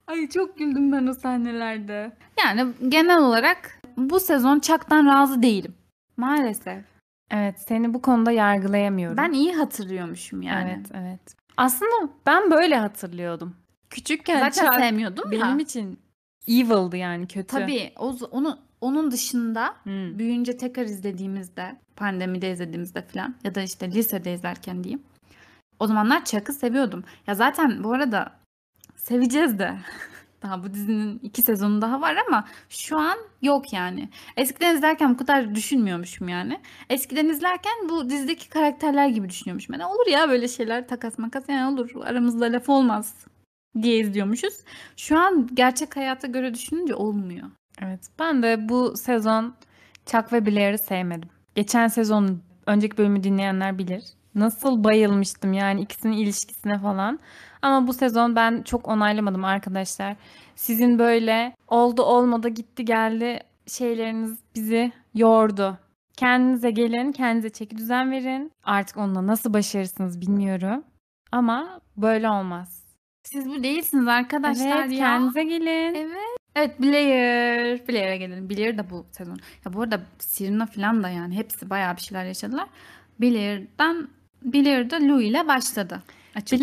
Ay çok güldüm ben o sahnelerde. Yani genel olarak bu sezon Chuck'tan razı değilim. Maalesef. Evet, seni bu konuda yargılayamıyorum. Ben iyi hatırlıyormuşum yani. Evet, evet. Aslında ben böyle hatırlıyordum. Küçükken Zaten Chuck sevmiyordum benim da. için evil'dı yani kötü. Tabii o, onu, onun dışında Hmm. büyüyünce tekrar izlediğimizde, pandemide izlediğimizde falan ya da işte lisede izlerken diyeyim. O zamanlar Chuck'ı seviyordum. Ya zaten bu arada seveceğiz de. Daha bu dizinin iki sezonu daha var ama şu an yok yani. Eskiden izlerken bu kadar düşünmüyormuşum yani. Eskiden izlerken bu dizideki karakterler gibi düşünüyormuşum. Yani olur ya böyle şeyler takas makas yani olur aramızda laf olmaz diye izliyormuşuz. Şu an gerçek hayata göre düşününce olmuyor. Evet. Ben de bu sezon Chuck ve Blair'ı sevmedim. Geçen sezon önceki bölümü dinleyenler bilir. Nasıl bayılmıştım yani ikisinin ilişkisine falan. Ama bu sezon ben çok onaylamadım arkadaşlar. Sizin böyle oldu olmadı gitti geldi şeyleriniz bizi yordu. Kendinize gelin, kendinize çeki düzen verin. Artık onunla nasıl başarırsınız bilmiyorum. Ama böyle olmaz. Siz bu değilsiniz arkadaşlar evet, ya. kendinize gelin. Evet. Evet Blair. Blair'e gelelim. Blair de bu sezon. Ya bu arada Serena falan da yani hepsi bayağı bir şeyler yaşadılar. Blair'dan Blair de Lou ile başladı. Açık.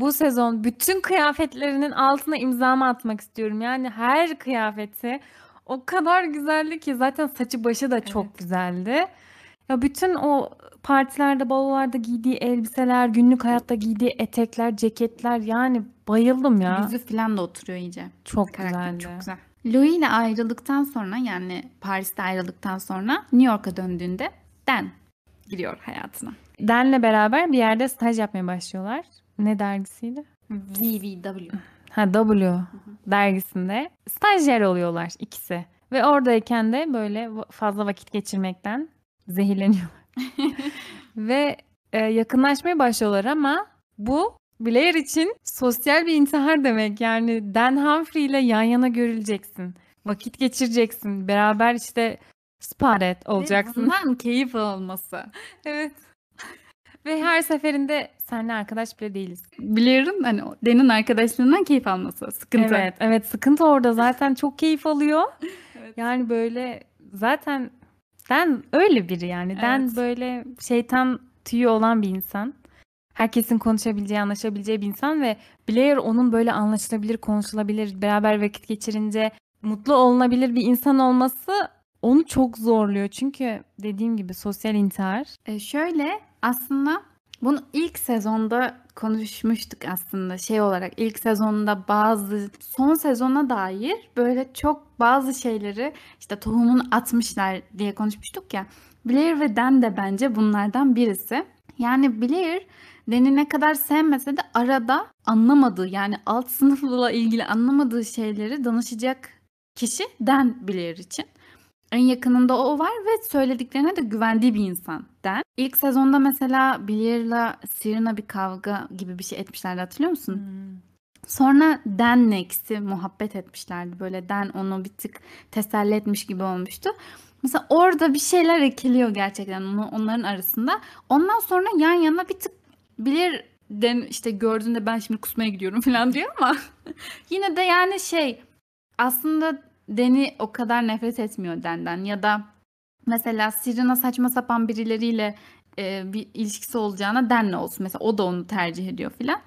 Bu sezon bütün kıyafetlerinin altına imzamı atmak istiyorum. Yani her kıyafeti o kadar güzeldi ki zaten saçı başı da çok Evet. güzeldi. Ya bütün o partilerde, balolarda giydiği elbiseler, günlük hayatta giydiği etekler, ceketler yani bayıldım ya. Yüzü falan da oturuyor iyice. çok Karakter güzeldi. çok güzel. Louis ile ayrıldıktan sonra yani Paris'te ayrıldıktan sonra New York'a döndüğünde Dan giriyor hayatına. Dan'le beraber bir yerde staj yapmaya başlıyorlar. Ne dergisiydi? VVW. Ha W dergisinde stajyer oluyorlar ikisi. Ve oradayken de böyle fazla vakit geçirmekten zehirleniyorlar. Ve e, yakınlaşmaya başlıyorlar ama bu Blair için sosyal bir intihar demek. Yani Dan Humphrey ile yan yana görüleceksin. Vakit geçireceksin. Beraber işte sparet olacaksın. Bundan keyif alması. Evet. Ve her seferinde seninle arkadaş bile değiliz. Blair'ın hani o Dan'ın arkadaşlığından keyif alması. Sıkıntı. Evet, evet sıkıntı orada zaten çok keyif alıyor. Evet. Yani böyle zaten Den öyle biri yani. Den Evet. böyle şeytan tüyü olan bir insan. Herkesin konuşabileceği, anlaşabileceği bir insan ve Blair onun böyle anlaşılabilir, konuşulabilir, beraber vakit geçirince mutlu olunabilir bir insan olması onu çok zorluyor. Çünkü dediğim gibi sosyal intihar. E, şöyle aslında bunu ilk sezonda konuşmuştuk aslında şey olarak ilk sezonda bazı son sezona dair böyle çok bazı şeyleri işte tohumunu atmışlar diye konuşmuştuk ya. Blair ve Dan de bence bunlardan birisi. Yani Blair Dan'i ne kadar sevmese de arada anlamadığı yani alt sınıfla ilgili anlamadığı şeyleri danışacak kişi Dan Blair için. En yakınında o var ve söylediklerine de güvendiği bir insan Dan. İlk sezonda mesela Blair'la Serena bir kavga gibi bir şey etmişlerdi hatırlıyor musun? Sonra Dan'le ikisi muhabbet etmişlerdi. Böyle Dan onu bir tık teselli etmiş gibi olmuştu. Mesela orada bir şeyler ekiliyor gerçekten onların arasında. Ondan sonra yan yana bir tık Blair Dan işte gördüğünde ben şimdi kusmaya gidiyorum falan diyor ama yine de yani şey aslında Dan'i o kadar nefret etmiyor Dan'den ya da Mesela Serena saçma sapan birileriyle e, bir ilişkisi olacağına Dan'le olsun. Mesela o da onu tercih ediyor filan.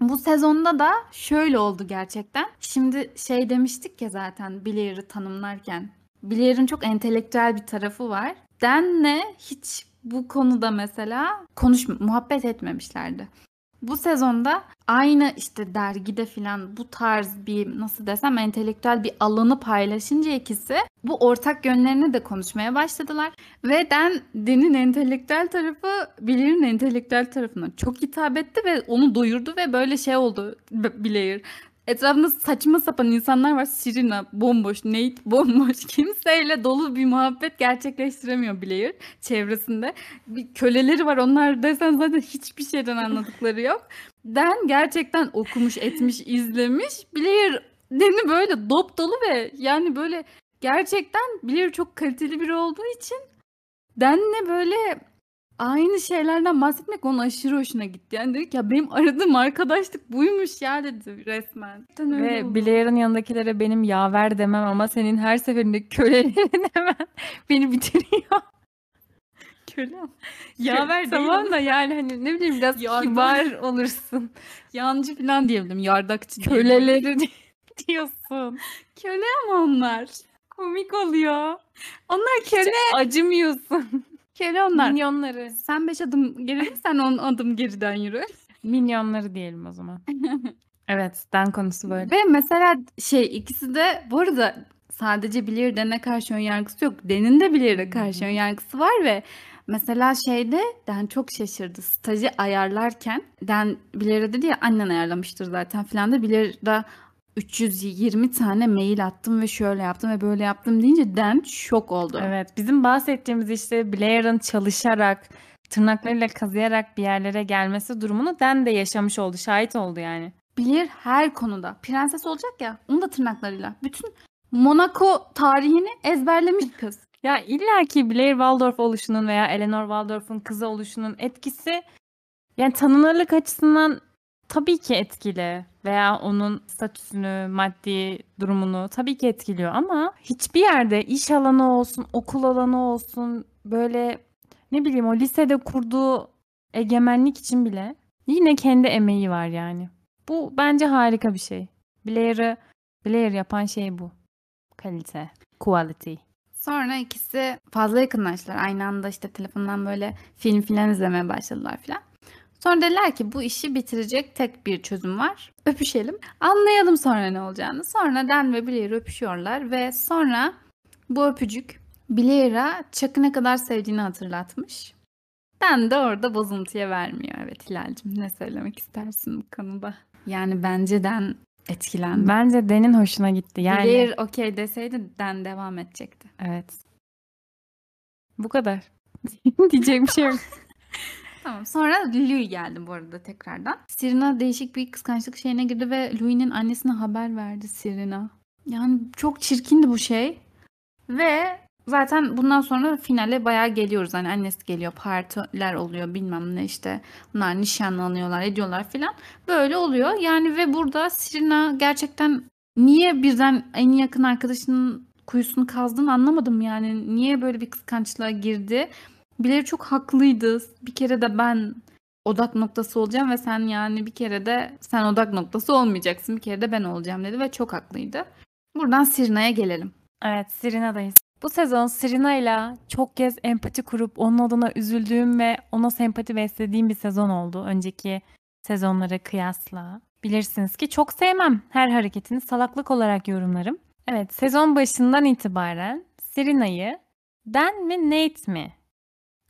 Bu sezonda da şöyle oldu gerçekten. Şimdi şey demiştik ya zaten Blair'ı tanımlarken. Blair'ın çok entelektüel bir tarafı var. Dan'le hiç bu konuda mesela konuş muhabbet etmemişlerdi. Bu sezonda aynı işte dergide filan bu tarz bir nasıl desem entelektüel bir alanı paylaşınca ikisi bu ortak yönlerini de konuşmaya başladılar. Ve Dan, Dan'in entelektüel tarafı Blair'in entelektüel tarafına çok hitap etti ve onu doyurdu ve böyle şey oldu Blair. Etrafında saçma sapan insanlar var. Serena bomboş, Nate bomboş. Kimseyle dolu bir muhabbet gerçekleştiremiyor Blair çevresinde. Bir köleleri var. Onlar desen zaten hiçbir şeyden anladıkları yok. Dan gerçekten okumuş, etmiş, izlemiş. Blair Dan'i böyle dop dolu ve yani böyle gerçekten Blair çok kaliteli biri olduğu için Dan'le böyle aynı şeylerden bahsetmek onun aşırı hoşuna gitti. Yani dedi ki ya benim aradığım arkadaşlık buymuş ya dedi resmen. Gerçekten öyle Ve oldu. Blair'ın yanındakilere benim yaver demem ama senin her seferinde kölelerin hemen beni bitiriyor. köle ama. Yaver Tamam ama da yani hani ne bileyim biraz Yardım. kibar olursun. yancı falan diyebilirim. Yardakçı. Köleleri diyorsun. Köle ama onlar. Komik oluyor. Onlar köle. Acımıyorsun. Köle onlar. Minyonları. Sen beş adım geri sen on adım geriden yürü. Minyonları diyelim o zaman. Evet, Dan konusu böyle. Ve mesela şey ikisi de bu arada sadece Blair Dan'e karşı ön yargısı yok. Dan'in de Blair'e karşı ön yargısı var ve mesela şeyde Dan çok şaşırdı. Stajı ayarlarken Dan Blair'e dedi ya annen ayarlamıştır zaten filan da Blair da 320 tane mail attım ve şöyle yaptım ve böyle yaptım deyince Dan şok oldu. Evet, bizim bahsettiğimiz işte Blair'ın çalışarak, tırnaklarıyla kazıyarak bir yerlere gelmesi durumunu Dan de yaşamış oldu, şahit oldu yani. Blair her konuda prenses olacak ya onu da tırnaklarıyla. Bütün Monaco tarihini ezberlemiş kız. Ya illaki Blair Waldorf oluşunun veya Eleanor Waldorf'un kızı oluşunun etkisi yani tanınırlık açısından tabii ki etkili veya onun statüsünü, maddi durumunu tabii ki etkiliyor ama hiçbir yerde iş alanı olsun, okul alanı olsun böyle ne bileyim o lisede kurduğu egemenlik için bile yine kendi emeği var yani. Bu bence harika bir şey. Blair'ı Blair yapan şey bu. Kalite, quality. Sonra ikisi fazla yakınlaştılar. Aynı anda işte telefondan böyle film filan izlemeye başladılar filan. Sonra dediler ki bu işi bitirecek tek bir çözüm var. Öpüşelim. Anlayalım sonra ne olacağını. Sonra Dan ve Blair öpüşüyorlar ve sonra bu öpücük Blair'a Chuck'ı ne kadar sevdiğini hatırlatmış. Dan de orada bozuntuya vermiyor. Evet Hilal'cim ne söylemek istersin bu konuda? Yani bence Dan etkilendi. Bence Dan'in hoşuna gitti. Yani Blair okey deseydi Dan devam edecekti. evet. Bu kadar. Diyecek bir şey yok. Tamam. Sonra Louis geldi bu arada tekrardan. Serena değişik bir kıskançlık şeyine girdi ve Louis'nin annesine haber verdi Serena. Yani çok çirkindi bu şey. Ve zaten bundan sonra finale bayağı geliyoruz. Hani annesi geliyor, partiler oluyor bilmem ne işte. Bunlar nişanlanıyorlar, ediyorlar filan. Böyle oluyor. Yani ve burada Serena gerçekten niye birden en yakın arkadaşının kuyusunu kazdığını anlamadım yani. Niye böyle bir kıskançlığa girdi? Blair çok haklıydı. Bir kere de ben odak noktası olacağım ve sen yani bir kere de sen odak noktası olmayacaksın. Bir kere de ben olacağım dedi ve çok haklıydı. Buradan Serena'ya gelelim. Evet, Serena'dayız. Bu sezon Serena ile çok kez empati kurup onun adına üzüldüğüm ve ona sempati beslediğim bir sezon oldu. Önceki sezonlara kıyasla. Bilirsiniz ki çok sevmem. Her hareketini salaklık olarak yorumlarım. Evet, sezon başından itibaren Serena'yı Dan mi Nate mi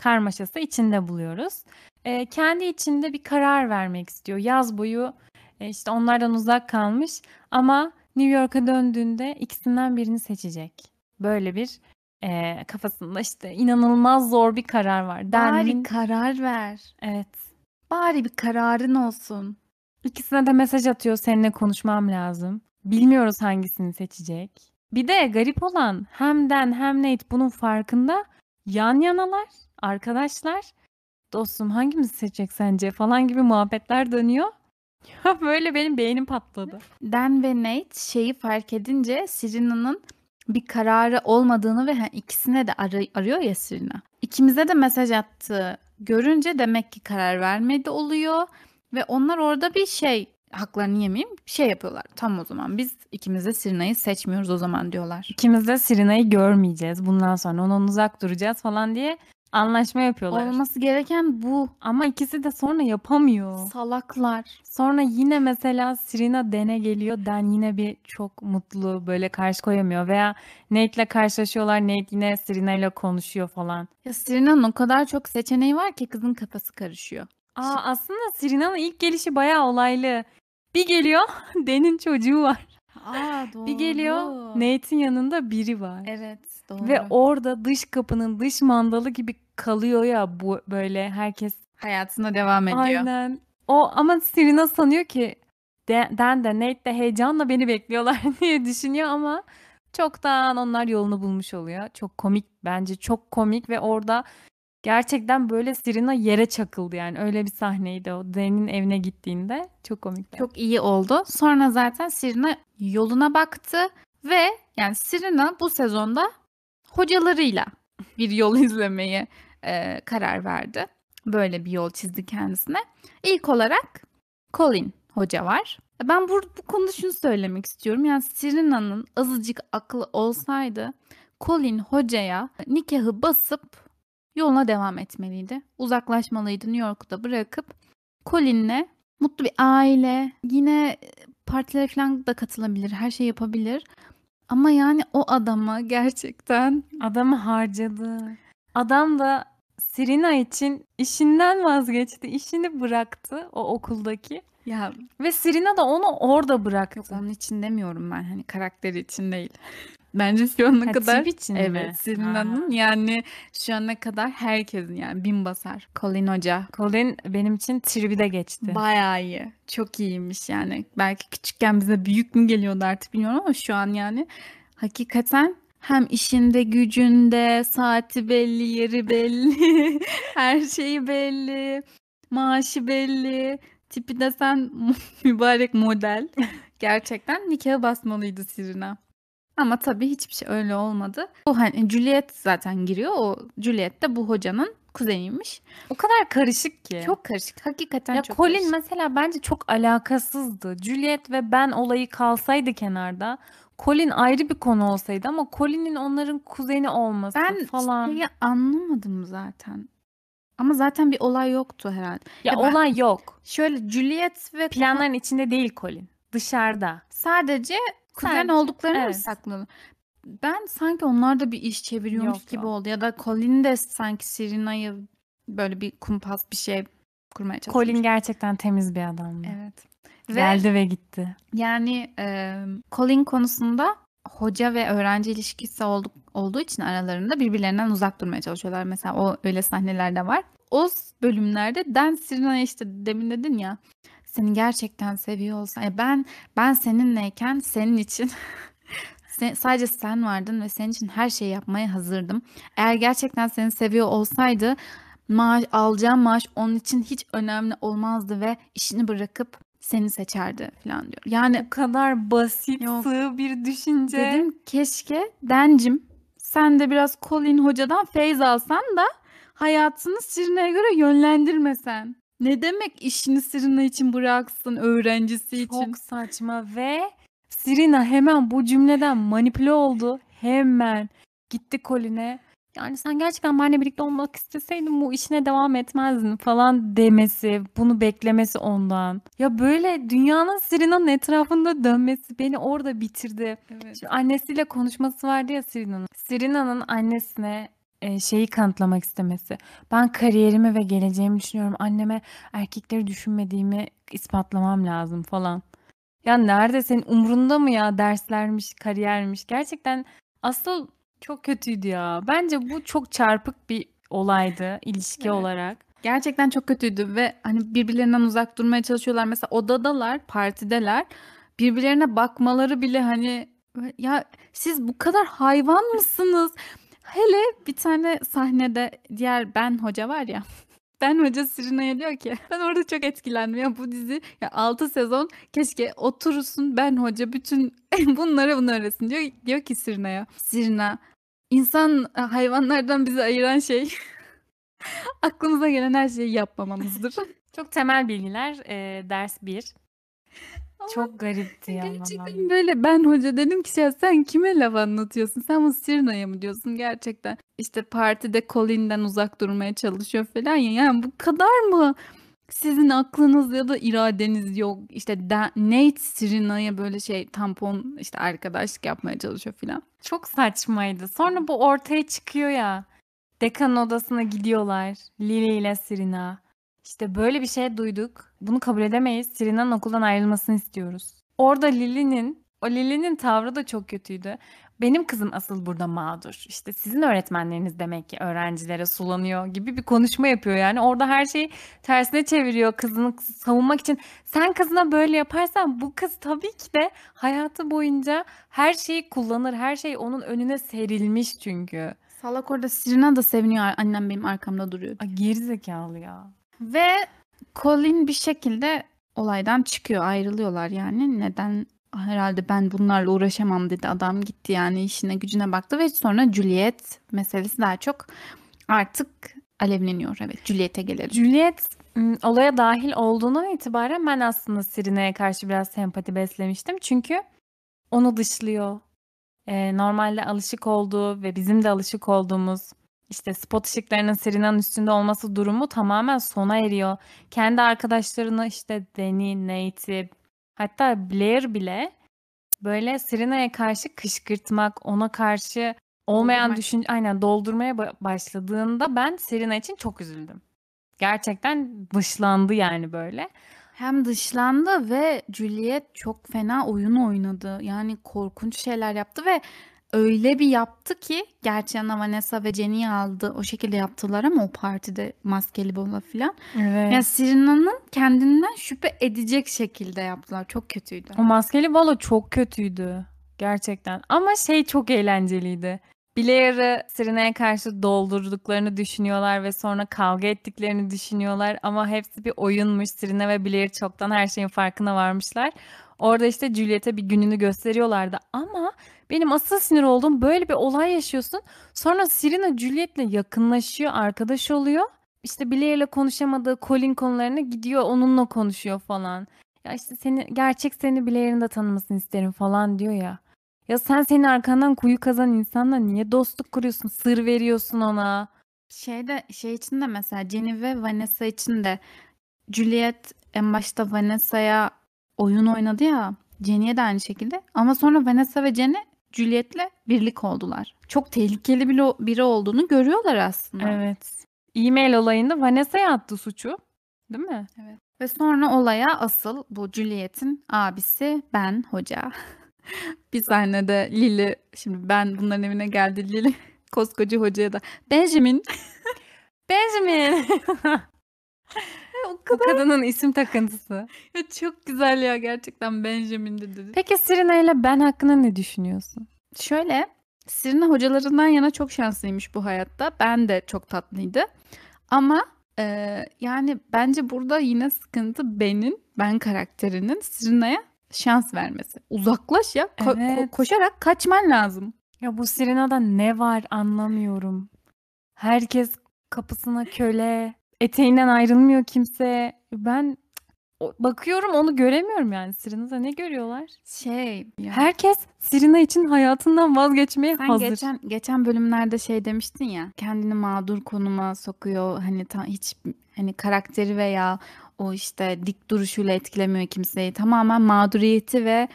karmaşası içinde buluyoruz. Ee, kendi içinde bir karar vermek istiyor. Yaz boyu e, işte onlardan uzak kalmış ama New York'a döndüğünde ikisinden birini seçecek. Böyle bir e, kafasında işte inanılmaz zor bir karar var. Bari Dan'in karar ver. evet. Bari bir kararın olsun. İkisine de mesaj atıyor seninle konuşmam lazım. Bilmiyoruz hangisini seçecek. Bir de garip olan hem Dan hem Nate bunun farkında yan yanalar, arkadaşlar. Dostum hangimizi seçecek sence falan gibi muhabbetler dönüyor. Ya böyle benim beynim patladı. Dan ve Nate şeyi fark edince Serena'nın bir kararı olmadığını ve ikisine de arı- arıyor ya Serena. İkimize de mesaj attı. Görünce demek ki karar vermedi oluyor ve onlar orada bir şey haklarını yemeyeyim şey yapıyorlar. Tam o zaman biz ikimiz de Serena'yı seçmiyoruz o zaman diyorlar. İkimiz de Serena'yı görmeyeceğiz bundan sonra. Ondan uzak duracağız falan diye anlaşma yapıyorlar. Olması gereken bu. Ama ikisi de sonra yapamıyor. Salaklar. Sonra yine mesela Serena Dan'e geliyor. Dan yine bir çok mutlu böyle karşı koyamıyor. Veya Nate'le karşılaşıyorlar. Nate yine Serena ile konuşuyor falan. Ya Serena'nın o kadar çok seçeneği var ki kızın kafası karışıyor. Aa, aslında Serena'nın ilk gelişi bayağı olaylı. Bir geliyor Dan'in çocuğu var. Aa doğru. Bir geliyor Nate'in yanında biri var. Evet doğru. Ve orada dış kapının dış mandalı gibi kalıyor ya bu böyle herkes. hayatına devam ediyor. Aynen. O ama Serena sanıyor ki Dan Dan de Nate de heyecanla beni bekliyorlar diye düşünüyor ama çoktan onlar yolunu bulmuş oluyor. Çok komik bence çok komik ve orada gerçekten böyle Serena yere çakıldı yani öyle bir sahneydi o Dan'in evine gittiğinde çok komikti. Çok iyi oldu. Sonra zaten Serena yoluna baktı ve yani Serena bu sezonda hocalarıyla bir yol izlemeye e, karar verdi. Böyle bir yol çizdi kendisine. İlk olarak Colin hoca var. Ben bu, bu konuda şunu söylemek istiyorum. Yani Serena'nın azıcık aklı olsaydı Colin hocaya nikahı basıp yoluna devam etmeliydi. Uzaklaşmalıydı New York'ta bırakıp Colin'le mutlu bir aile, yine partilere falan da katılabilir, her şey yapabilir. Ama yani o adama gerçekten Adamı harcadı. Adam da Serena için işinden vazgeçti. işini bıraktı o okuldaki. ya Ve Serena da onu orada bıraktı. yok onun için demiyorum ben hani karakteri için değil. Bence şu ana Ha, kadar için mi? evet Serena'nın yani şu ana kadar herkesin yani bin basar. Colin Hoca Colin benim için tribi de geçti. bayağı iyi. Çok iyiymiş yani. Belki küçükken bize büyük mü geliyordu artık bilmiyorum ama şu an yani hakikaten hem işinde gücünde saati belli, yeri belli, her şeyi belli, maaşı belli, tipi desen mübarek model. Gerçekten nikahı basmalıydı Serena. Ama tabii hiçbir şey öyle olmadı. O hani Juliet zaten giriyor. O Juliet de bu hocanın kuzeniymiş. o kadar karışık ki. Çok karışık. Hakikaten ya çok Colin karışık. mesela bence çok alakasızdı. Juliet ve ben olayı kalsaydı kenarda. Colin ayrı bir konu olsaydı ama Colin'in onların kuzeni olması Ben falan. şeyi anlamadım zaten. Ama zaten bir olay yoktu herhalde. ya ya ben- olay yok. Şöyle Juliet ve Planların içinde değil Colin. Dışarıda. sadece kuzen Sadece, olduklarını mı evet. sakladı? Ben sanki onlar da bir iş çeviriyormuş Yok, gibi oldu. Ya da Colin de sanki Serena'yı böyle bir kumpas bir şey kurmaya çalışmış. Colin gerçekten temiz bir adamdı. Evet. Ve Geldi ve gitti. yani e, Colin konusunda hoca ve öğrenci ilişkisi olduk, olduğu için aralarında birbirlerinden uzak durmaya çalışıyorlar. Mesela o öyle sahneler de var. O bölümlerde Dan Serena'ya işte demin dedin ya seni gerçekten seviyor olsa ya ben ben seninleyken senin için sadece sen vardın ve senin için her şeyi yapmaya hazırdım. Eğer gerçekten seni seviyor olsaydı maaş alacağım maaş onun için hiç önemli olmazdı ve işini bırakıp seni seçerdi falan diyor. Yani O kadar basit, Yok. sığ bir düşünce. dedim keşke Dencim sen de biraz Colin hocadan feyz alsan da hayatını Serena'ya göre yönlendirmesen. Ne demek işini Serena için bıraksın öğrencisi için? Çok saçma ve Serena hemen bu cümleden manipüle oldu. Hemen gitti Colin'e. Yani sen gerçekten benimle birlikte olmak isteseydin bu işine devam etmezdin falan demesi, bunu beklemesi ondan. Ya böyle dünyanın Serena'nın etrafında dönmesi beni orada bitirdi. Evet. Şimdi annesiyle konuşması vardı ya Serena'nın. Serena'nın annesine e, şeyi kanıtlamak istemesi. Ben kariyerimi ve geleceğimi düşünüyorum. Anneme erkekleri düşünmediğimi ispatlamam lazım falan. Ya nerede senin umrunda mı ya derslermiş, kariyermiş? Gerçekten asıl çok kötüydü ya. Bence bu çok çarpık bir olaydı ilişki Evet. olarak. Gerçekten çok kötüydü ve hani birbirlerinden uzak durmaya çalışıyorlar. Mesela odadalar, partideler. Birbirlerine bakmaları bile hani ya siz bu kadar hayvan mısınız? Hele bir tane sahnede diğer Ben hoca var ya. Ben Hoca Sirina'ya diyor ki ben orada çok etkilendim ya bu dizi ya 6 sezon keşke oturursun Ben Hoca bütün bunları bunu öğretsin diyor. Diyor ki Sirina'ya Sirina insan e, hayvanlardan bizi ayıran şey aklımıza gelen her şeyi yapmamamızdır. Çok temel bilgiler. Ee, ders 1. Çok garipti ya. Gerçekten böyle ben hoca dedim ki ya sen kime laf anlatıyorsun? Sen bu Sirina'ya mı diyorsun gerçekten? İşte partide Colin'den uzak durmaya çalışıyor falan ya. Yani bu kadar mı sizin aklınız ya da iradeniz yok? İşte Da- Nate Sirina'ya böyle şey tampon işte arkadaşlık yapmaya çalışıyor falan. Çok saçmaydı. Sonra bu ortaya çıkıyor ya. Dekanın odasına gidiyorlar. Lily ile Sirina. İşte böyle bir şey duyduk. Bunu kabul edemeyiz. Sirina'nın okuldan ayrılmasını istiyoruz. Orada Lily'nin, o Lily'nin tavrı da çok kötüydü. Benim kızım asıl burada mağdur. İşte sizin öğretmenleriniz demek ki öğrencilere sulanıyor gibi bir konuşma yapıyor yani. Orada her şeyi tersine çeviriyor kızını savunmak için. Sen kızına böyle yaparsan bu kız tabii ki de hayatı boyunca her şeyi kullanır. Her şey onun önüne serilmiş çünkü. Salak orada Sirina da seviniyor annem benim arkamda duruyor. Ay, gerizekalı ya. Ve Colin bir şekilde olaydan çıkıyor, ayrılıyorlar yani. Neden? Herhalde ben bunlarla uğraşamam dedi adam gitti yani işine gücüne baktı ve sonra Juliet meselesi daha çok artık alevleniyor. Evet Juliet'e gelelim. Juliet m, olaya dahil olduğundan itibaren ben aslında Sirine'ye karşı biraz sempati beslemiştim. Çünkü onu dışlıyor. Ee, normalde alışık olduğu ve bizim de alışık olduğumuz işte spot ışıklarının Sirina'nın üstünde olması durumu tamamen sona eriyor. Kendi arkadaşlarını işte Danny, Nate'i hatta Blair bile böyle Sirina'ya karşı kışkırtmak, ona karşı olmayan Doldurmak. düşün aynen doldurmaya ba- başladığında ben Serena için çok üzüldüm. Gerçekten dışlandı yani böyle. Hem dışlandı ve Juliet çok fena oyun oynadı. Yani korkunç şeyler yaptı ve öyle bir yaptı ki gerçi ana Vanessa ve Jenny'i aldı. O şekilde yaptılar ama o partide maskeli bola falan. Evet. Ya Sirina'nın kendinden şüphe edecek şekilde yaptılar. Çok kötüydü. O maskeli balo çok kötüydü. Gerçekten. Ama şey çok eğlenceliydi. Blair'ı Serena'ya karşı doldurduklarını düşünüyorlar ve sonra kavga ettiklerini düşünüyorlar ama hepsi bir oyunmuş. Serena ve Blair çoktan her şeyin farkına varmışlar. Orada işte Juliet'e bir gününü gösteriyorlardı ama benim asıl sinir olduğum böyle bir olay yaşıyorsun. Sonra Serena Juliet'le yakınlaşıyor, arkadaş oluyor. İşte Blair'le konuşamadığı Colin konularına gidiyor, onunla konuşuyor falan. Ya işte seni gerçek seni Blair'in de tanımasını isterim falan diyor ya. Ya sen senin arkandan kuyu kazan insanla niye dostluk kuruyorsun? Sır veriyorsun ona. Şeyde şey için de mesela Jenny ve Vanessa için de Juliet en başta Vanessa'ya oyun oynadı ya Jenny'e de aynı şekilde ama sonra Vanessa ve Jenny Juliet'le birlik oldular. Çok tehlikeli biri, biri olduğunu görüyorlar aslında. Evet. E-mail olayında Vanessa'ya attı suçu. Değil mi? Ve sonra olaya asıl bu Juliet'in abisi ben hoca. bir sahnede Lily şimdi ben bunların evine geldi Lily koskoca hocaya da Benjamin Benjamin. O o kadının isim takıntısı. Ya çok güzel ya gerçekten Benjamin de dedi. Peki Serena ile ben hakkında ne düşünüyorsun? Şöyle Sirina hocalarından yana çok şanslıymış bu hayatta. Ben de çok tatlıydı. Ama e, yani bence burada yine sıkıntı benim, ben karakterinin Sirina'ya şans vermesi. Uzaklaş ya. ko- ko- Evet. koşarak kaçman lazım. Ya bu Serena'da ne var anlamıyorum. Herkes kapısına köle. Eteğinden ayrılmıyor kimse. Ben o- bakıyorum onu göremiyorum yani. Serena'da ne görüyorlar? Şey ya. Herkes Serena için hayatından vazgeçmeye Sen hazır. geçen geçen bölümlerde şey demiştin ya kendini mağdur konuma sokuyor hani ta, hiç hani karakteri veya o işte dik duruşuyla etkilemiyor kimseyi tamamen mağduriyeti ve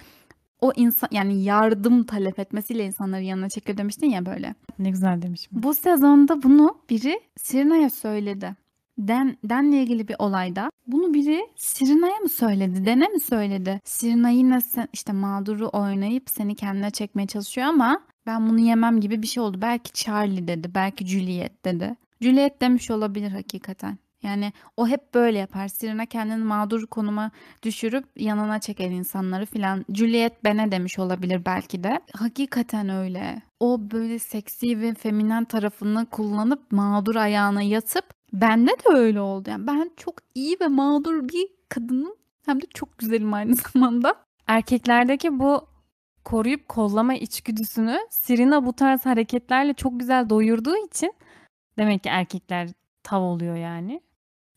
o insan yani yardım talep etmesiyle insanları yanına çekiyor demiştin ya böyle. Ne güzel demişim. Bu sezonda bunu biri Sirina'ya söyledi. Den, Den'le ilgili bir olayda bunu biri Sirina'ya mı söyledi? Den'e mi söyledi? Sirina yine sen, işte mağduru oynayıp seni kendine çekmeye çalışıyor ama ben bunu yemem gibi bir şey oldu. Belki Charlie dedi, belki Juliet dedi. Juliet demiş olabilir hakikaten. Yani o hep böyle yapar. Sirina kendini mağdur konuma düşürüp yanına çeker insanları filan. Juliet Ben'e demiş olabilir belki de. Hakikaten öyle. O böyle seksi ve feminen tarafını kullanıp mağdur ayağına yatıp Bende de öyle oldu. Yani ben çok iyi ve mağdur bir kadınım. Hem de çok güzelim aynı zamanda. Erkeklerdeki bu koruyup kollama içgüdüsünü Serena bu tarz hareketlerle çok güzel doyurduğu için demek ki erkekler tav oluyor yani.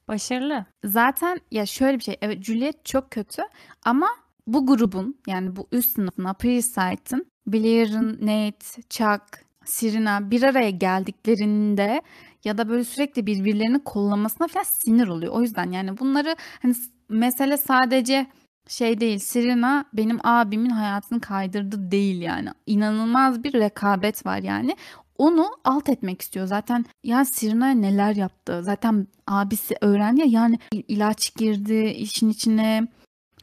Başarılı. Zaten ya şöyle bir şey. Evet Juliet çok kötü ama bu grubun yani bu üst sınıfın Upper Side'ın Blair'ın, Nate, Chuck, Serena bir araya geldiklerinde ya da böyle sürekli birbirlerini kollamasına falan sinir oluyor. O yüzden yani bunları hani mesele sadece şey değil. Serena benim abimin hayatını kaydırdı değil yani. İnanılmaz bir rekabet var yani. Onu alt etmek istiyor. Zaten ya Serena'ya neler yaptı. Zaten abisi öğrendi ya yani il- ilaç girdi işin içine.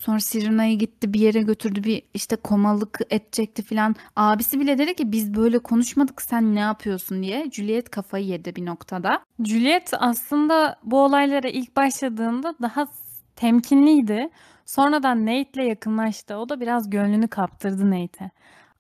Sonra Serena'yı gitti bir yere götürdü bir işte komalık edecekti filan. Abisi bile dedi ki biz böyle konuşmadık sen ne yapıyorsun diye. Juliet kafayı yedi bir noktada. Juliet aslında bu olaylara ilk başladığında daha temkinliydi. Sonradan Nate'le yakınlaştı. O da biraz gönlünü kaptırdı Nate'e.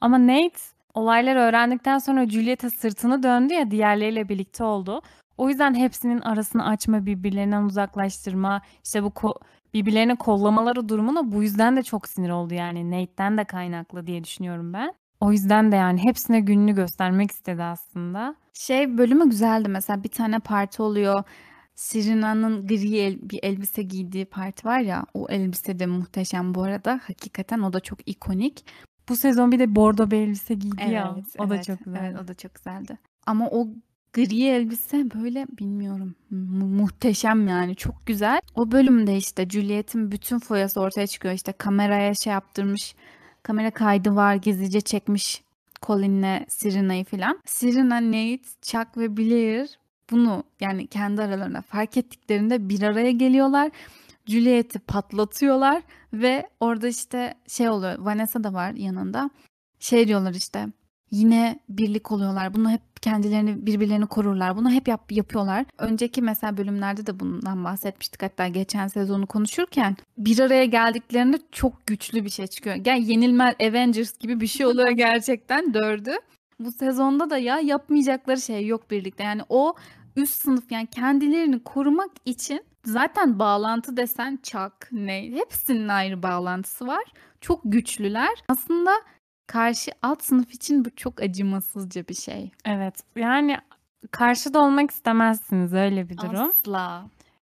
Ama Nate olayları öğrendikten sonra Juliet'e sırtını döndü ya diğerleriyle birlikte oldu. O yüzden hepsinin arasını açma, birbirlerinden uzaklaştırma, işte bu ko- birbirlerini kollamaları durumuna bu yüzden de çok sinir oldu yani. Nate'den de kaynaklı diye düşünüyorum ben. O yüzden de yani hepsine gününü göstermek istedi aslında. Şey bölümü güzeldi mesela bir tane parti oluyor. Serena'nın gri el- bir elbise giydiği parti var ya o elbise de muhteşem bu arada. Hakikaten o da çok ikonik. Bu sezon bir de bordo bir elbise giydi ya. Evet, O da evet, çok güzel. Evet, o da çok güzeldi. Ama o gri elbise böyle bilmiyorum mu- muhteşem yani çok güzel. O bölümde işte Juliet'in bütün foyası ortaya çıkıyor. İşte kameraya şey yaptırmış. Kamera kaydı var gizlice çekmiş Colin'le Serena'yı filan. Serena, Nate, Chuck ve Blair bunu yani kendi aralarında fark ettiklerinde bir araya geliyorlar. Juliet'i patlatıyorlar ve orada işte şey oluyor. Vanessa da var yanında. Şey diyorlar işte yine birlik oluyorlar. Bunu hep kendilerini birbirlerini korurlar. Bunu hep yap, yapıyorlar. Önceki mesela bölümlerde de bundan bahsetmiştik. Hatta geçen sezonu konuşurken bir araya geldiklerinde çok güçlü bir şey çıkıyor. Gel yenilmez Avengers gibi bir şey oluyor gerçekten dördü. Bu sezonda da ya yapmayacakları şey yok birlikte. Yani o üst sınıf yani kendilerini korumak için zaten bağlantı desen Chuck, Nate hepsinin ayrı bağlantısı var. Çok güçlüler. Aslında karşı alt sınıf için bu çok acımasızca bir şey. Evet. Yani karşıda olmak istemezsiniz öyle bir durum. Asla.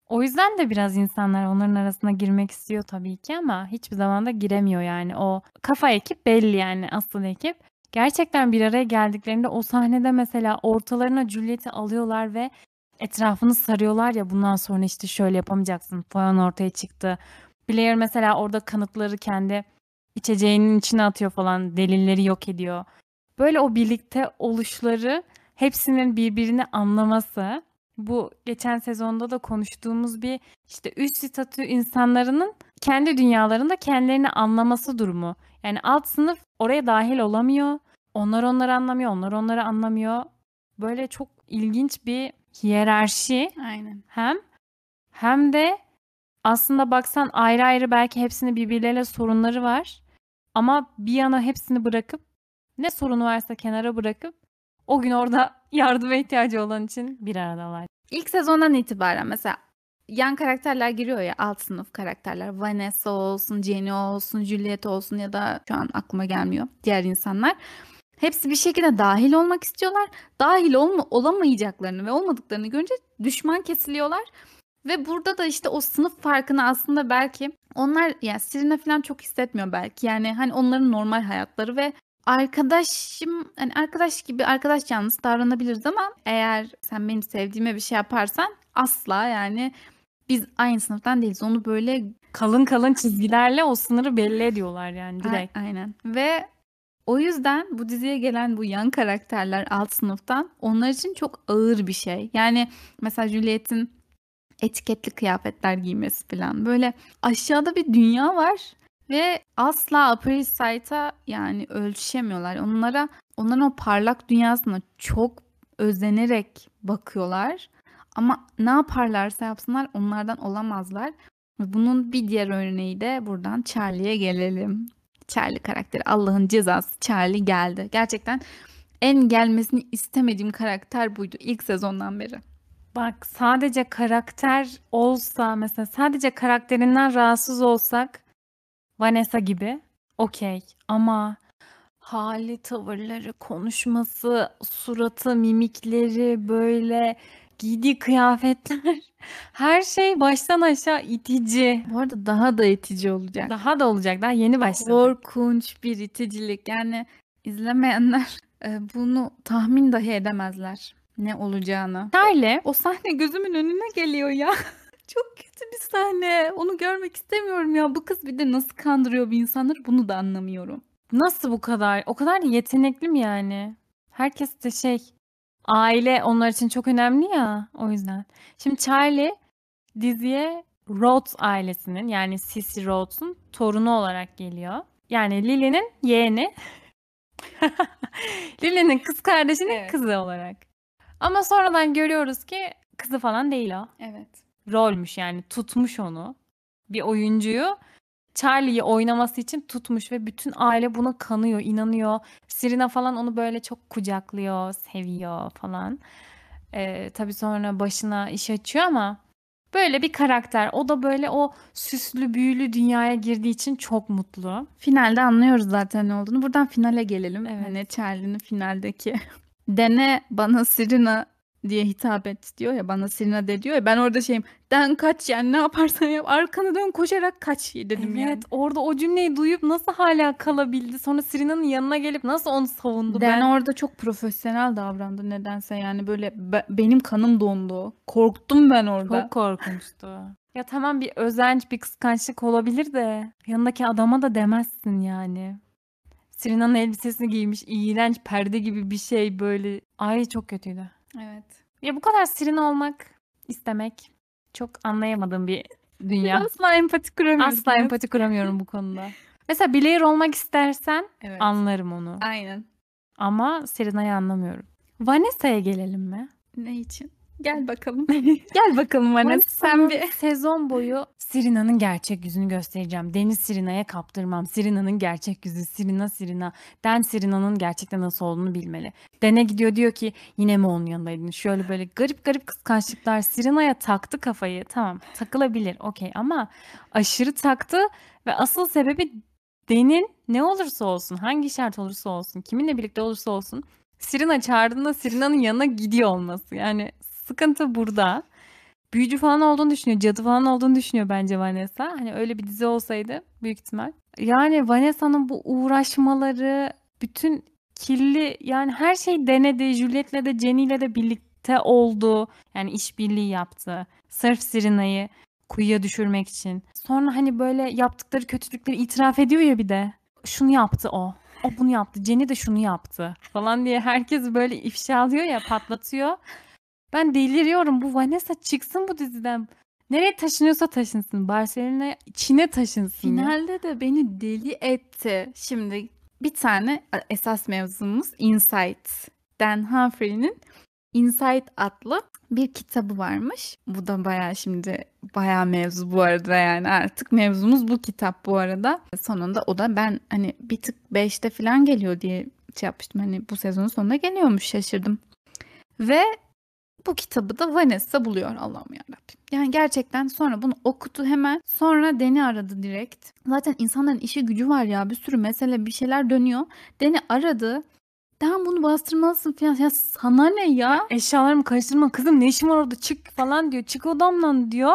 O yüzden de biraz insanlar onların arasına girmek istiyor tabii ki ama hiçbir zaman da giremiyor yani. O kafa ekip belli yani asıl ekip. Gerçekten bir araya geldiklerinde o sahnede mesela ortalarına Juliet'i alıyorlar ve etrafını sarıyorlar ya bundan sonra işte şöyle yapamayacaksın falan ortaya çıktı. Blair mesela orada kanıtları kendi içeceğinin içine atıyor falan delilleri yok ediyor. Böyle o birlikte oluşları hepsinin birbirini anlaması bu geçen sezonda da konuştuğumuz bir işte üst statü insanların kendi dünyalarında kendilerini anlaması durumu. Yani alt sınıf oraya dahil olamıyor. Onlar onları anlamıyor, onlar onları anlamıyor. Böyle çok ilginç bir hiyerarşi Aynen. hem hem de aslında baksan ayrı ayrı belki hepsinin birbirleriyle sorunları var. Ama bir yana hepsini bırakıp ne sorunu varsa kenara bırakıp o gün orada yardıma ihtiyacı olan için bir aradalar. İlk sezondan itibaren mesela yan karakterler giriyor ya alt sınıf karakterler. Vanessa olsun, Jenny olsun, Juliet olsun ya da şu an aklıma gelmiyor diğer insanlar. Hepsi bir şekilde dahil olmak istiyorlar. Dahil olma, olamayacaklarını ve olmadıklarını görünce düşman kesiliyorlar. Ve burada da işte o sınıf farkını aslında belki onlar yani Serena falan çok hissetmiyor belki. Yani hani onların normal hayatları ve arkadaşım hani arkadaş gibi arkadaş canlısı davranabiliriz ama eğer sen benim sevdiğime bir şey yaparsan asla yani biz aynı sınıftan değiliz. Onu böyle Kalın kalın çizgilerle o sınırı belli ediyorlar yani direkt. A- aynen. Ve o yüzden bu diziye gelen bu yan karakterler alt sınıftan onlar için çok ağır bir şey. Yani mesela Juliet'in etiketli kıyafetler giymesi falan. Böyle aşağıda bir dünya var ve asla Upper East yani ölçüşemiyorlar. Onlara onların o parlak dünyasına çok özenerek bakıyorlar. Ama ne yaparlarsa yapsınlar onlardan olamazlar. Bunun bir diğer örneği de buradan Charlie'ye gelelim. Charlie karakteri Allah'ın cezası Charlie geldi. Gerçekten en gelmesini istemediğim karakter buydu ilk sezondan beri. Bak sadece karakter olsa mesela sadece karakterinden rahatsız olsak Vanessa gibi okey ama hali, tavırları, konuşması, suratı, mimikleri böyle giydiği kıyafetler her şey baştan aşağı itici. Bu arada daha da itici olacak. Daha da olacak. Daha yeni başladı. Korkunç bir iticilik. Yani izlemeyenler e, bunu tahmin dahi edemezler ne olacağını. Charlie O sahne gözümün önüne geliyor ya. Çok kötü bir sahne. Onu görmek istemiyorum ya. Bu kız bir de nasıl kandırıyor bir insanları bunu da anlamıyorum. Nasıl bu kadar? O kadar da yetenekli mi yani? Herkes de şey aile onlar için çok önemli ya o yüzden. Şimdi Charlie diziye Rhodes ailesinin yani Sissy Rhodes'un torunu olarak geliyor. Yani Lily'nin yeğeni. Lily'nin kız kardeşinin Evet. kızı olarak. Ama sonradan görüyoruz ki kızı falan değil o. Evet. Rolmüş yani tutmuş onu. Bir oyuncuyu Charlie'yi oynaması için tutmuş ve bütün aile buna kanıyor, inanıyor. Serena falan onu böyle çok kucaklıyor, seviyor falan. Ee, tabii sonra başına iş açıyor ama böyle bir karakter. O da böyle o süslü büyülü dünyaya girdiği için çok mutlu. Finalde anlıyoruz zaten ne olduğunu. Buradan finale gelelim. Evet. Hani Charlie'nin finaldeki. Dene bana Serena diye hitap et diyor ya bana Serena de diyor ya ben orada şeyim den kaç yani ne yaparsan yap arkanı dön koşarak kaç dedim Evet, yani. orada o cümleyi duyup nasıl hala kalabildi? Sonra Serena'nın yanına gelip nasıl onu savundu? Den Ben orada çok profesyonel davrandı nedense yani böyle be- benim kanım dondu. Korktum ben orada. Çok korkunçtu. Ya tamam bir özenç, bir kıskançlık olabilir de yanındaki adama da demezsin yani. Serena'nın elbisesini giymiş, iğrenç perde gibi bir şey böyle. Ay çok kötüydü. Evet. Ya bu kadar Serena olmak istemek çok anlayamadığım bir dünya. Asla empati kuramıyoruz. Asla empati kuramıyorum bu konuda. Mesela Blair olmak istersen Evet. anlarım onu. Aynen. Ama Serena'yı anlamıyorum. Vanessa'ya gelelim mi? Ne için? Gel bakalım. Gel bakalım Vanessa. Sen bir sezon boyu Serena'nın gerçek yüzünü göstereceğim. Deniz Serena'ya kaptırmam. Serena'nın gerçek yüzü. Serena Serena. Den Serena'nın gerçekten nasıl olduğunu bilmeli. Den'e gidiyor diyor ki yine mi onun yanındaydın? Şöyle böyle garip garip kıskançlıklar. Serena'ya taktı kafayı. Tamam takılabilir okey ama aşırı taktı ve asıl sebebi Den'in ne olursa olsun hangi şart olursa olsun kiminle birlikte olursa olsun Serena çağırdığında Serena'nın yanına gidiyor olması. Yani sıkıntı burada büyücü falan olduğunu düşünüyor. Cadı falan olduğunu düşünüyor bence Vanessa. Hani öyle bir dizi olsaydı büyük ihtimal. Yani Vanessa'nın bu uğraşmaları, bütün kirli yani her şey denedi. Juliet'le de Jenny'le de birlikte oldu. Yani işbirliği yaptı. Sırf Serena'yı kuyuya düşürmek için. Sonra hani böyle yaptıkları kötülükleri itiraf ediyor ya bir de. Şunu yaptı o. O bunu yaptı. Jenny de şunu yaptı falan diye herkes böyle ifşalıyor ya patlatıyor. Ben deliriyorum. Bu Vanessa çıksın bu diziden. Nereye taşınıyorsa taşınsın. Barcelona Çin'e taşınsın. Finalde de beni deli etti. Şimdi bir tane esas mevzumuz Insight. Dan Humphrey'nin Insight adlı bir kitabı varmış. Bu da bayağı şimdi bayağı mevzu bu arada yani artık mevzumuz bu kitap bu arada. Sonunda o da ben hani bir tık 5'te falan geliyor diye şey yapmıştım. Hani bu sezonun sonunda geliyormuş şaşırdım. Ve bu kitabı da Vanessa buluyor Allah'ım yarabbim. Yani gerçekten sonra bunu okudu hemen. Sonra Deni aradı direkt. Zaten insanların işi gücü var ya bir sürü mesele bir şeyler dönüyor. Deni aradı. Den bunu bastırmalısın falan. Ya sana ne ya? Eşyalarımı karıştırma kızım ne işin var orada çık falan diyor. Çık odamdan diyor.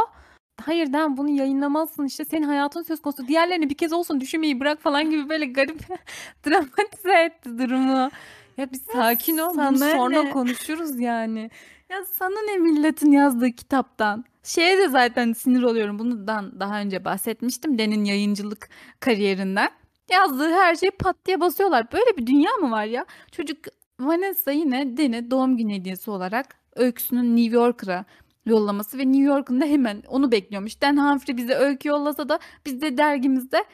Hayır Den bunu yayınlamazsın işte senin hayatın söz konusu. Diğerlerini bir kez olsun düşünmeyi bırak falan gibi böyle garip dramatize etti durumu. Ya bir sakin ol bunu sonra ne? konuşuruz yani. Ya sana ne milletin yazdığı kitaptan? Şeye de zaten sinir oluyorum. Bundan daha önce bahsetmiştim. Den'in yayıncılık kariyerinden. Yazdığı her şeyi pat diye basıyorlar. Böyle bir dünya mı var ya? Çocuk Vanessa yine Den'e doğum günü hediyesi olarak öyküsünün New Yorker'a yollaması ve New York'un da hemen onu bekliyormuş. Dan Humphrey bize öykü yollasa da biz de dergimizde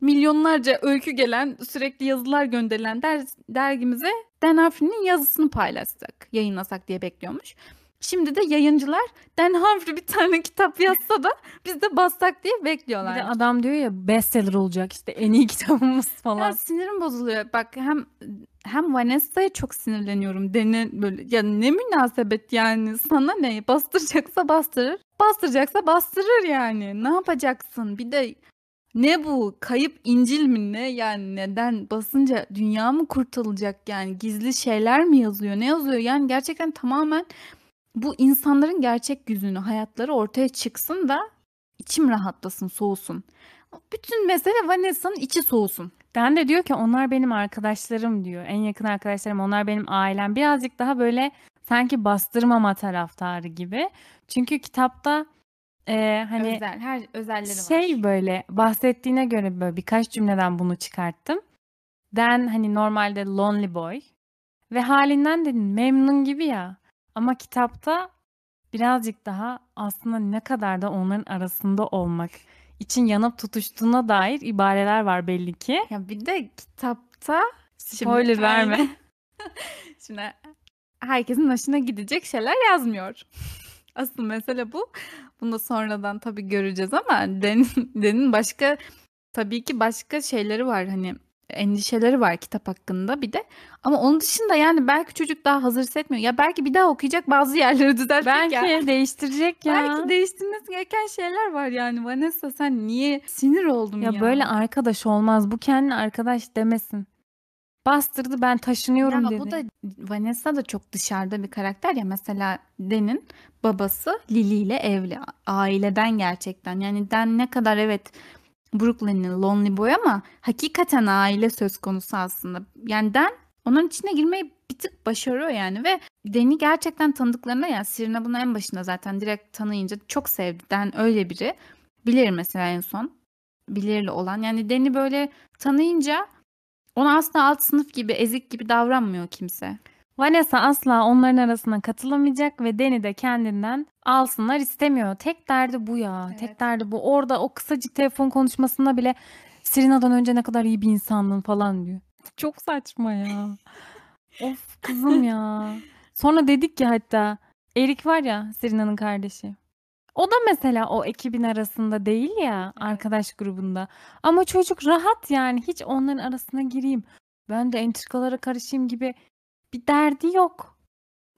milyonlarca öykü gelen, sürekli yazılar gönderilen der, dergimize Dan Humphrey'nin yazısını paylaşsak, yayınlasak diye bekliyormuş. Şimdi de yayıncılar Dan Humphrey bir tane kitap yazsa da biz de bassak diye Bir bekliyorlar. de adam diyor ya bestseller olacak işte en iyi kitabımız falan. Ya sinirim bozuluyor. Bak hem hem Vanessa'ya çok sinirleniyorum. Dene böyle ya ne münasebet yani sana ne? Bastıracaksa bastırır. Bastıracaksa bastırır yani. Ne yapacaksın? Bir de ne bu? Kayıp İncil mi ne? Yani neden basınca dünya mı kurtulacak yani? Gizli şeyler mi yazıyor? Ne yazıyor? Yani gerçekten tamamen bu insanların gerçek yüzünü, hayatları ortaya çıksın da içim rahatlasın, soğusun. Bütün mesele Vanessa'nın içi soğusun. Dan de diyor ki onlar benim arkadaşlarım diyor. En yakın arkadaşlarım onlar benim ailem. Birazcık daha böyle sanki bastırmama taraftarı gibi. Çünkü kitapta e, hani Özel, her özelleri var. şey böyle bahsettiğine göre böyle birkaç cümleden bunu çıkarttım. Dan hani normalde lonely boy ve halinden de memnun gibi ya. Ama kitapta birazcık daha aslında ne kadar da onların arasında olmak için yanıp tutuştuğuna dair ibareler var belli ki. Ya bir de kitapta Spoiler verme. Şimdi herkesin hoşuna gidecek şeyler yazmıyor. Asıl mesele bu. Bunu da sonradan tabii göreceğiz ama Den'in Den'in başka tabii ki başka şeyleri var hani endişeleri var kitap hakkında bir de. Ama onun dışında yani belki çocuk daha hazır hissetmiyor. Ya belki bir daha okuyacak bazı yerleri düzeltecek Belki ya. değiştirecek ya. Belki değiştirmesi gereken şeyler var yani. Vanessa sen niye sinir oldum ya? Ya böyle arkadaş olmaz. Bu kendi arkadaş demesin. Bastırdı ben taşınıyorum Ya dedi. bu da Vanessa da çok dışarıda bir karakter ya. Mesela Den'in babası Lily ile evli. Aileden gerçekten. Yani Den ne kadar evet Brooklyn'in lonely boy ama hakikaten aile söz konusu aslında. Yani Den onun içine girmeyi bir tık başarıyor yani ve Den'i gerçekten tanıdıklarında yani Serena bunu en başında zaten direkt tanıyınca çok sevdi. Den öyle biri. Bilir mesela en son. Bilirli olan. Yani Den'i böyle tanıyınca ona aslında alt sınıf gibi, ezik gibi davranmıyor kimse. Vanessa asla onların arasına katılamayacak ve Danny de kendinden alsınlar istemiyor. Tek derdi bu ya. Evet. Tek derdi bu. Orada o kısacık telefon konuşmasında bile Serena'dan önce ne kadar iyi bir insandın falan diyor. Çok saçma ya. of kızım ya. Sonra dedik ki hatta Erik var ya Serena'nın kardeşi. O da mesela o ekibin arasında değil ya arkadaş grubunda. Ama çocuk rahat yani hiç onların arasına gireyim. Ben de entrikalara karışayım gibi bir derdi yok.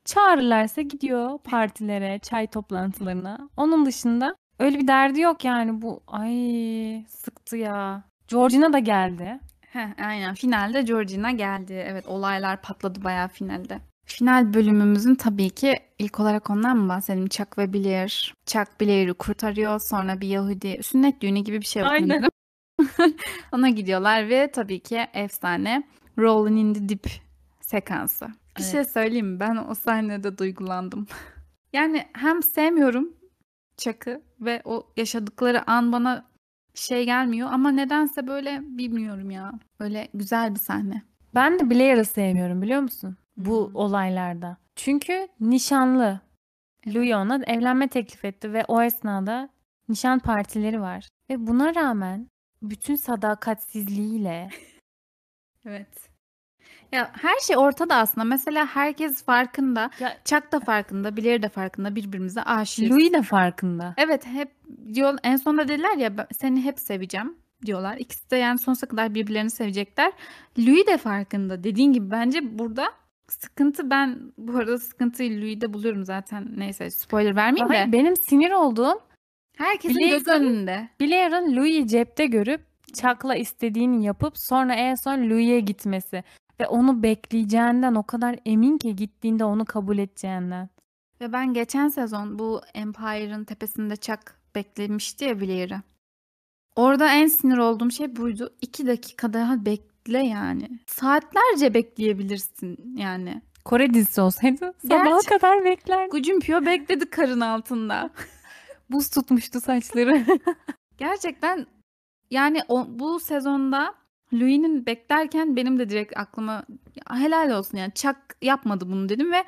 Çağırırlarsa gidiyor partilere, çay toplantılarına. Onun dışında öyle bir derdi yok yani bu. Ay sıktı ya. Georgina da geldi. Heh, aynen. Finalde Georgina geldi. Evet olaylar patladı bayağı finalde. Final bölümümüzün tabii ki ilk olarak ondan mı bahsedelim? Chuck ve Blair. Chuck Blair'i kurtarıyor. Sonra bir Yahudi sünnet düğünü gibi bir şey yok Aynen. Ona gidiyorlar ve tabii ki efsane Rolling in the Deep sekansı. Bir Evet. şey söyleyeyim mi? Ben o sahnede duygulandım. yani hem sevmiyorum Chuck'ı ve o yaşadıkları an bana şey gelmiyor ama nedense böyle bilmiyorum ya. Böyle güzel bir sahne. Ben de Blair'ı sevmiyorum biliyor musun? Bu olaylarda. Çünkü nişanlı. Louis ona evlenme teklif etti ve o esnada nişan partileri var. Ve buna rağmen bütün sadakatsizliğiyle Evet. Ya her şey ortada aslında. Mesela herkes farkında. Ya- Chuck da farkında, Blair de farkında. Birbirimize aşığız. Louis de farkında. Evet hep diyor en sonunda dediler ya "Ben seni hep seveceğim diyorlar. İkisi de yani sonsuza kadar birbirlerini sevecekler. Louis de farkında. Dediğin gibi bence burada sıkıntı ben bu arada sıkıntıyı Louis'de buluyorum zaten. Neyse spoiler vermeyeyim de. Benim sinir olduğum Herkesin göz önünde. Blair'ın Louis'i cepte görüp Chuck'la istediğini yapıp sonra en son Louis'e gitmesi. Ve onu bekleyeceğinden o kadar emin ki gittiğinde onu kabul edeceğinden. Ve ben geçen sezon bu Empire'ın tepesinde Chuck beklemişti ya Blair'ı. Orada en sinir olduğum şey buydu. İki dakika daha bekle yani. Saatlerce bekleyebilirsin yani. Kore dizisi olsaydı sabaha Gerçi- kadar beklerdi. Gucumpio bekledi karın altında. Buz tutmuştu saçları. Gerçekten yani o, bu sezonda Louis'nin beklerken benim de direkt aklıma "Ya helal olsun yani Chuck yapmadı bunu dedim ve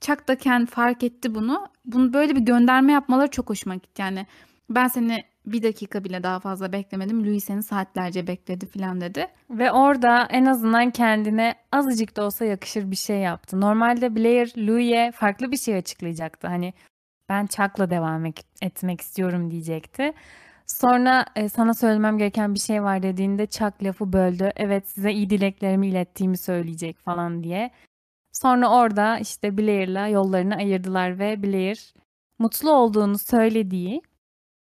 Chuck da kendi fark etti bunu. Bunu böyle bir gönderme yapmaları çok hoşuma gitti. Yani ben seni bir dakika bile daha fazla beklemedim. Louis seni saatlerce bekledi falan dedi. Ve orada en azından kendine azıcık da olsa yakışır bir şey yaptı. Normalde Blair Louis'e farklı bir şey açıklayacaktı. Hani ben Chuck'la devam ek- etmek istiyorum diyecekti. Sonra e, sana söylemem gereken bir şey var dediğinde Chuck lafı böldü. Evet size iyi dileklerimi ilettiğimi söyleyecek falan diye. Sonra orada işte Blair'la yollarını ayırdılar ve Blair mutlu olduğunu söylediği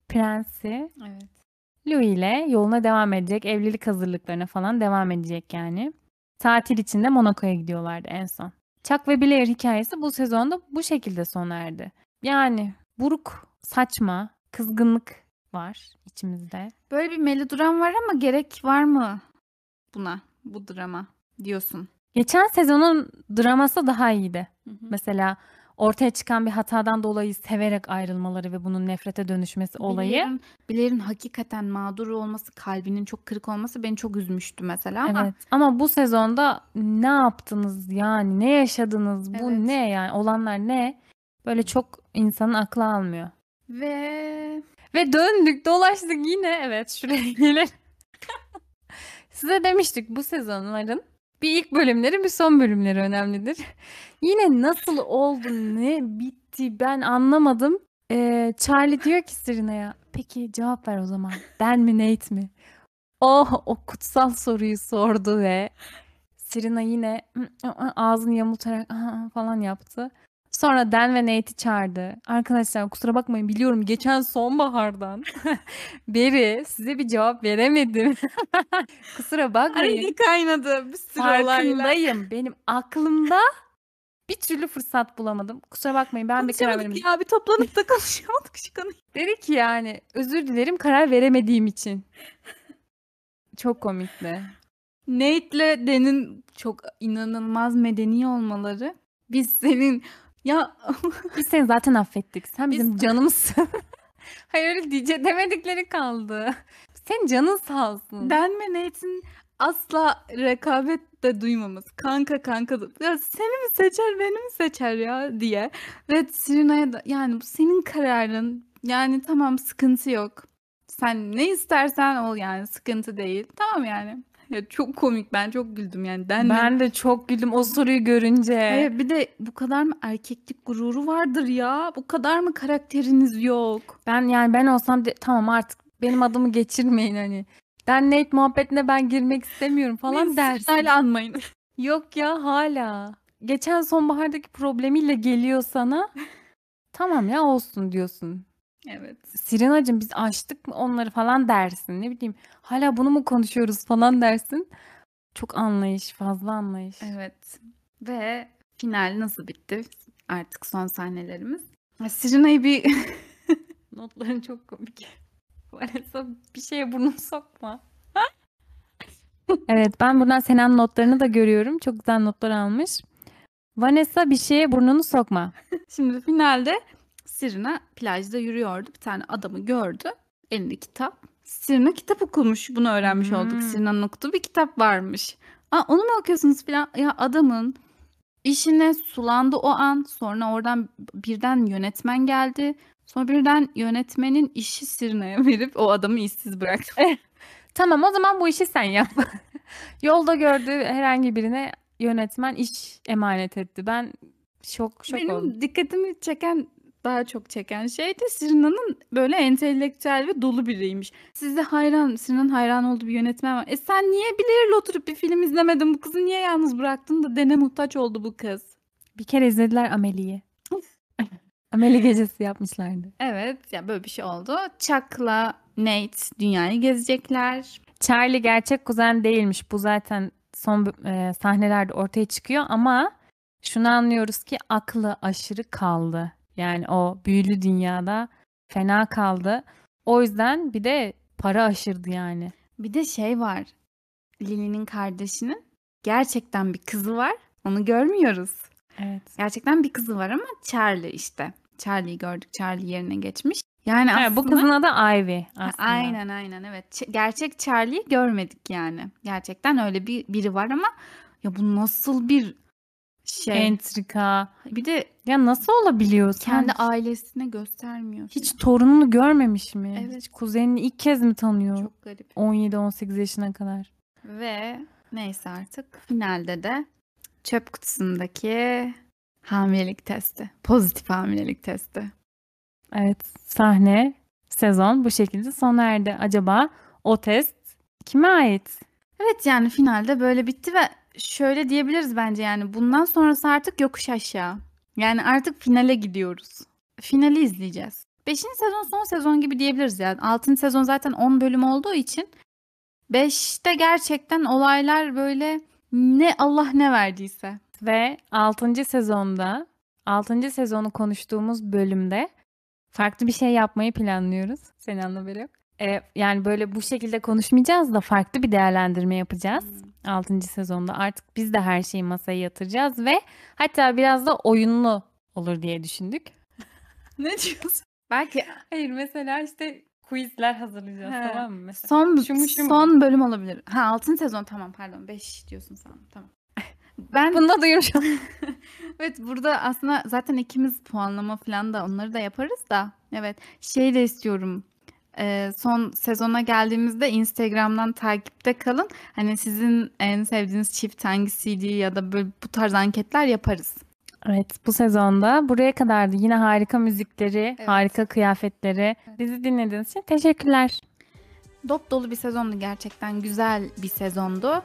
prensi Evet. Louis ile yoluna devam edecek. Evlilik hazırlıklarına falan devam edecek yani. Tatil içinde Monaco'ya gidiyorlardı en son. Chuck ve Blair hikayesi bu sezonda bu şekilde sona erdi. Yani buruk, saçma, kızgınlık var içimizde. Böyle bir melodram var ama gerek var mı buna, bu drama diyorsun. Geçen sezonun draması daha iyiydi. Hı hı. Mesela ortaya çıkan bir hatadan dolayı severek ayrılmaları ve bunun nefrete dönüşmesi olayı. Blair'in, Blair'in hakikaten mağdur olması, kalbinin çok kırık olması beni çok üzmüştü mesela ama Evet. Ama bu sezonda ne yaptınız yani? Ne yaşadınız? Bu Evet. ne yani? Olanlar ne? Böyle çok insanın aklı almıyor. ve Ve döndük dolaştık yine evet şuraya gelelim. Size demiştik bu sezonların bir ilk bölümleri bir son bölümleri önemlidir. Yine nasıl oldu ne bitti ben anlamadım. Ee, Charlie diyor ki Serena'ya peki cevap ver o zaman ben mi Nate mi? Oh o kutsal soruyu sordu ve Serena yine ağzını yamultarak falan yaptı. Sonra Dan ve Nate'i çağırdı. Arkadaşlar kusura bakmayın biliyorum geçen sonbahardan beri size bir cevap veremedim. kusura bakmayın. arayı kaynadı bir sürü olayla. Farkındayım. Benim aklımda bir türlü fırsat bulamadım. Kusura bakmayın ben bir karar veremedim. ya bir toplanıp da konuşamadık şu konuyu. Dedi ki yani özür dilerim karar veremediğim için. Çok komikti. Nate'le Dan'in çok inanılmaz medeni olmaları. Biz senin ya Biz seni zaten affettik. Sen Biz- bizim canımızsın. Hayır öyle diye demedikleri kaldı. Senin canın sağ olsun. Dan ve Nate'in asla rekabet de duymamız. Kanka kanka ya seni mi seçer beni mi seçer ya diye. Ve Serena'ya da yani bu senin kararın. Yani tamam sıkıntı yok. Sen ne istersen ol yani sıkıntı değil. Tamam yani. Ya çok komik ben çok güldüm yani. Ve- Ben de çok güldüm o soruyu görünce. Evet, bir de bu kadar mı erkeklik gururu vardır ya? Bu kadar mı karakteriniz yok? Ben yani ben olsam de, tamam artık benim adımı geçirmeyin hani. Ben Nate muhabbetine ben girmek istemiyorum falan Beni dersin. Serena'yla anmayın. Yok ya hala. Geçen sonbahardaki problemiyle geliyor sana. Tamam ya olsun diyorsun. Evet. Sirenacığım biz açtık mı onları falan dersin. Ne bileyim hala bunu mu konuşuyoruz falan dersin. Çok anlayış fazla anlayış. Evet. Ve final nasıl bitti? Artık son sahnelerimiz. Ya Serena'yı bir Notların çok komik. Vanessa bir şeye burnunu sokma. evet ben buradan Sena'nın notlarını da görüyorum. Çok güzel notlar almış. Vanessa bir şeye burnunu sokma. Şimdi finalde Sirina plajda yürüyordu. Bir tane adamı gördü. Elinde kitap. Sirina kitap okumuş. Bunu öğrenmiş olduk. Hmm. Sirina'nın okuduğu bir kitap varmış. Aa, onu mu okuyorsunuz falan? Ya adamın işine sulandı o an. Sonra oradan birden yönetmen geldi. Sonra birden yönetmenin işi Sirina'ya verip o adamı işsiz bıraktı. Tamam o zaman bu işi sen yap. Yolda gördüğü herhangi birine yönetmen iş emanet etti. Ben şok şok Benim oldum. dikkatimi çeken daha çok çeken şey de Sirina'nın böyle entelektüel ve dolu biriymiş. Size hayran, Sirina'nın hayran olduğu bir yönetmen var. E sen niye Blair'le oturup bir film izlemedin? Bu kızı niye yalnız bıraktın da dene muhtaç oldu bu kız. Bir kere izlediler Amelie'yi. Amelie gecesi yapmışlardı. Evet, ya böyle bir şey oldu. Chuck'la Nate dünyayı gezecekler. Charlie gerçek kuzen değilmiş. Bu zaten son e, sahnelerde ortaya çıkıyor ama şunu anlıyoruz ki aklı aşırı kaldı. Yani o büyülü dünyada fena kaldı. O yüzden bir de para aşırdı yani. Bir de şey var. Lily'nin kardeşinin gerçekten bir kızı var. Onu görmüyoruz. Evet. Gerçekten bir kızı var ama Charlie işte. Charlie'yi gördük. Charlie yerine geçmiş. Yani Ha, aslında... bu kızın adı Ivy aslında. Aynen aynen evet. Gerçek Charlie'yi görmedik yani. Gerçekten öyle bir biri var ama ya bu nasıl bir şey. Entrika. bir de Ya nasıl olabiliyor? Sen kendi ailesine göstermiyor. hiç falan. torununu görmemiş mi? Evet. Hiç kuzenini ilk kez mi tanıyor? çok garip. 17-18 yaşına kadar. Ve neyse artık finalde de çöp kutusundaki hamilelik testi. Pozitif hamilelik testi. Evet sahne sezon bu şekilde sona erdi. Acaba o test kime ait? Evet yani finalde böyle bitti ve şöyle diyebiliriz bence yani bundan sonrası artık yokuş aşağı. Yani artık finale gidiyoruz. Finali izleyeceğiz. Beşinci sezon son sezon gibi diyebiliriz yani. Altıncı sezon zaten 10 bölüm olduğu için beşte gerçekten olaylar böyle ne Allah ne verdiyse. Ve 6. sezonda 6. sezonu konuştuğumuz bölümde farklı bir şey yapmayı planlıyoruz. Senin haberi yok. Ee, yani böyle bu şekilde konuşmayacağız da farklı bir değerlendirme yapacağız. 6. sezonda artık biz de her şeyi masaya yatıracağız ve hatta biraz da oyunlu olur diye düşündük. Ne diyorsun? Belki Hayır mesela işte quizler hazırlayacağız He. tamam mı? Mesela. son Şu mu, şu mu? son bölüm olabilir. Ha altıncı sezon tamam pardon 5 diyorsun sen. Tamam. Ben Bunu da duyurmuş olayım. Evet burada aslında zaten ikimiz puanlama falan da onları da yaparız da. Evet şey de istiyorum. Ee, son sezona geldiğimizde Instagram'dan takipte kalın. Hani sizin en sevdiğiniz çift hangisiydi ya da böyle bu tarz anketler yaparız. Evet bu sezonda buraya kadardı. Yine harika müzikleri, Evet. harika kıyafetleri. Bizi dinlediğiniz için teşekkürler. Dop dolu bir sezondu gerçekten güzel bir sezondu.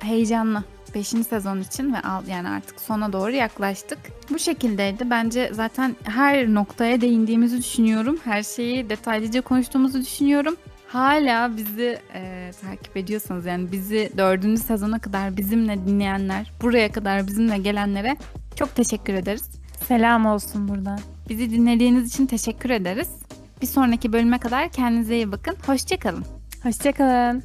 Heyecanlı. 5. sezon için ve al yani artık sona doğru yaklaştık. Bu şekildeydi. Bence zaten her noktaya değindiğimizi düşünüyorum. Her şeyi detaylıca konuştuğumuzu düşünüyorum. Hala bizi e, takip ediyorsanız yani bizi dördüncü sezona kadar bizimle dinleyenler, buraya kadar bizimle gelenlere çok teşekkür ederiz. Selam olsun buradan. Bizi dinlediğiniz için teşekkür ederiz. Bir sonraki bölüme kadar kendinize iyi bakın. Hoşçakalın. Hoşçakalın.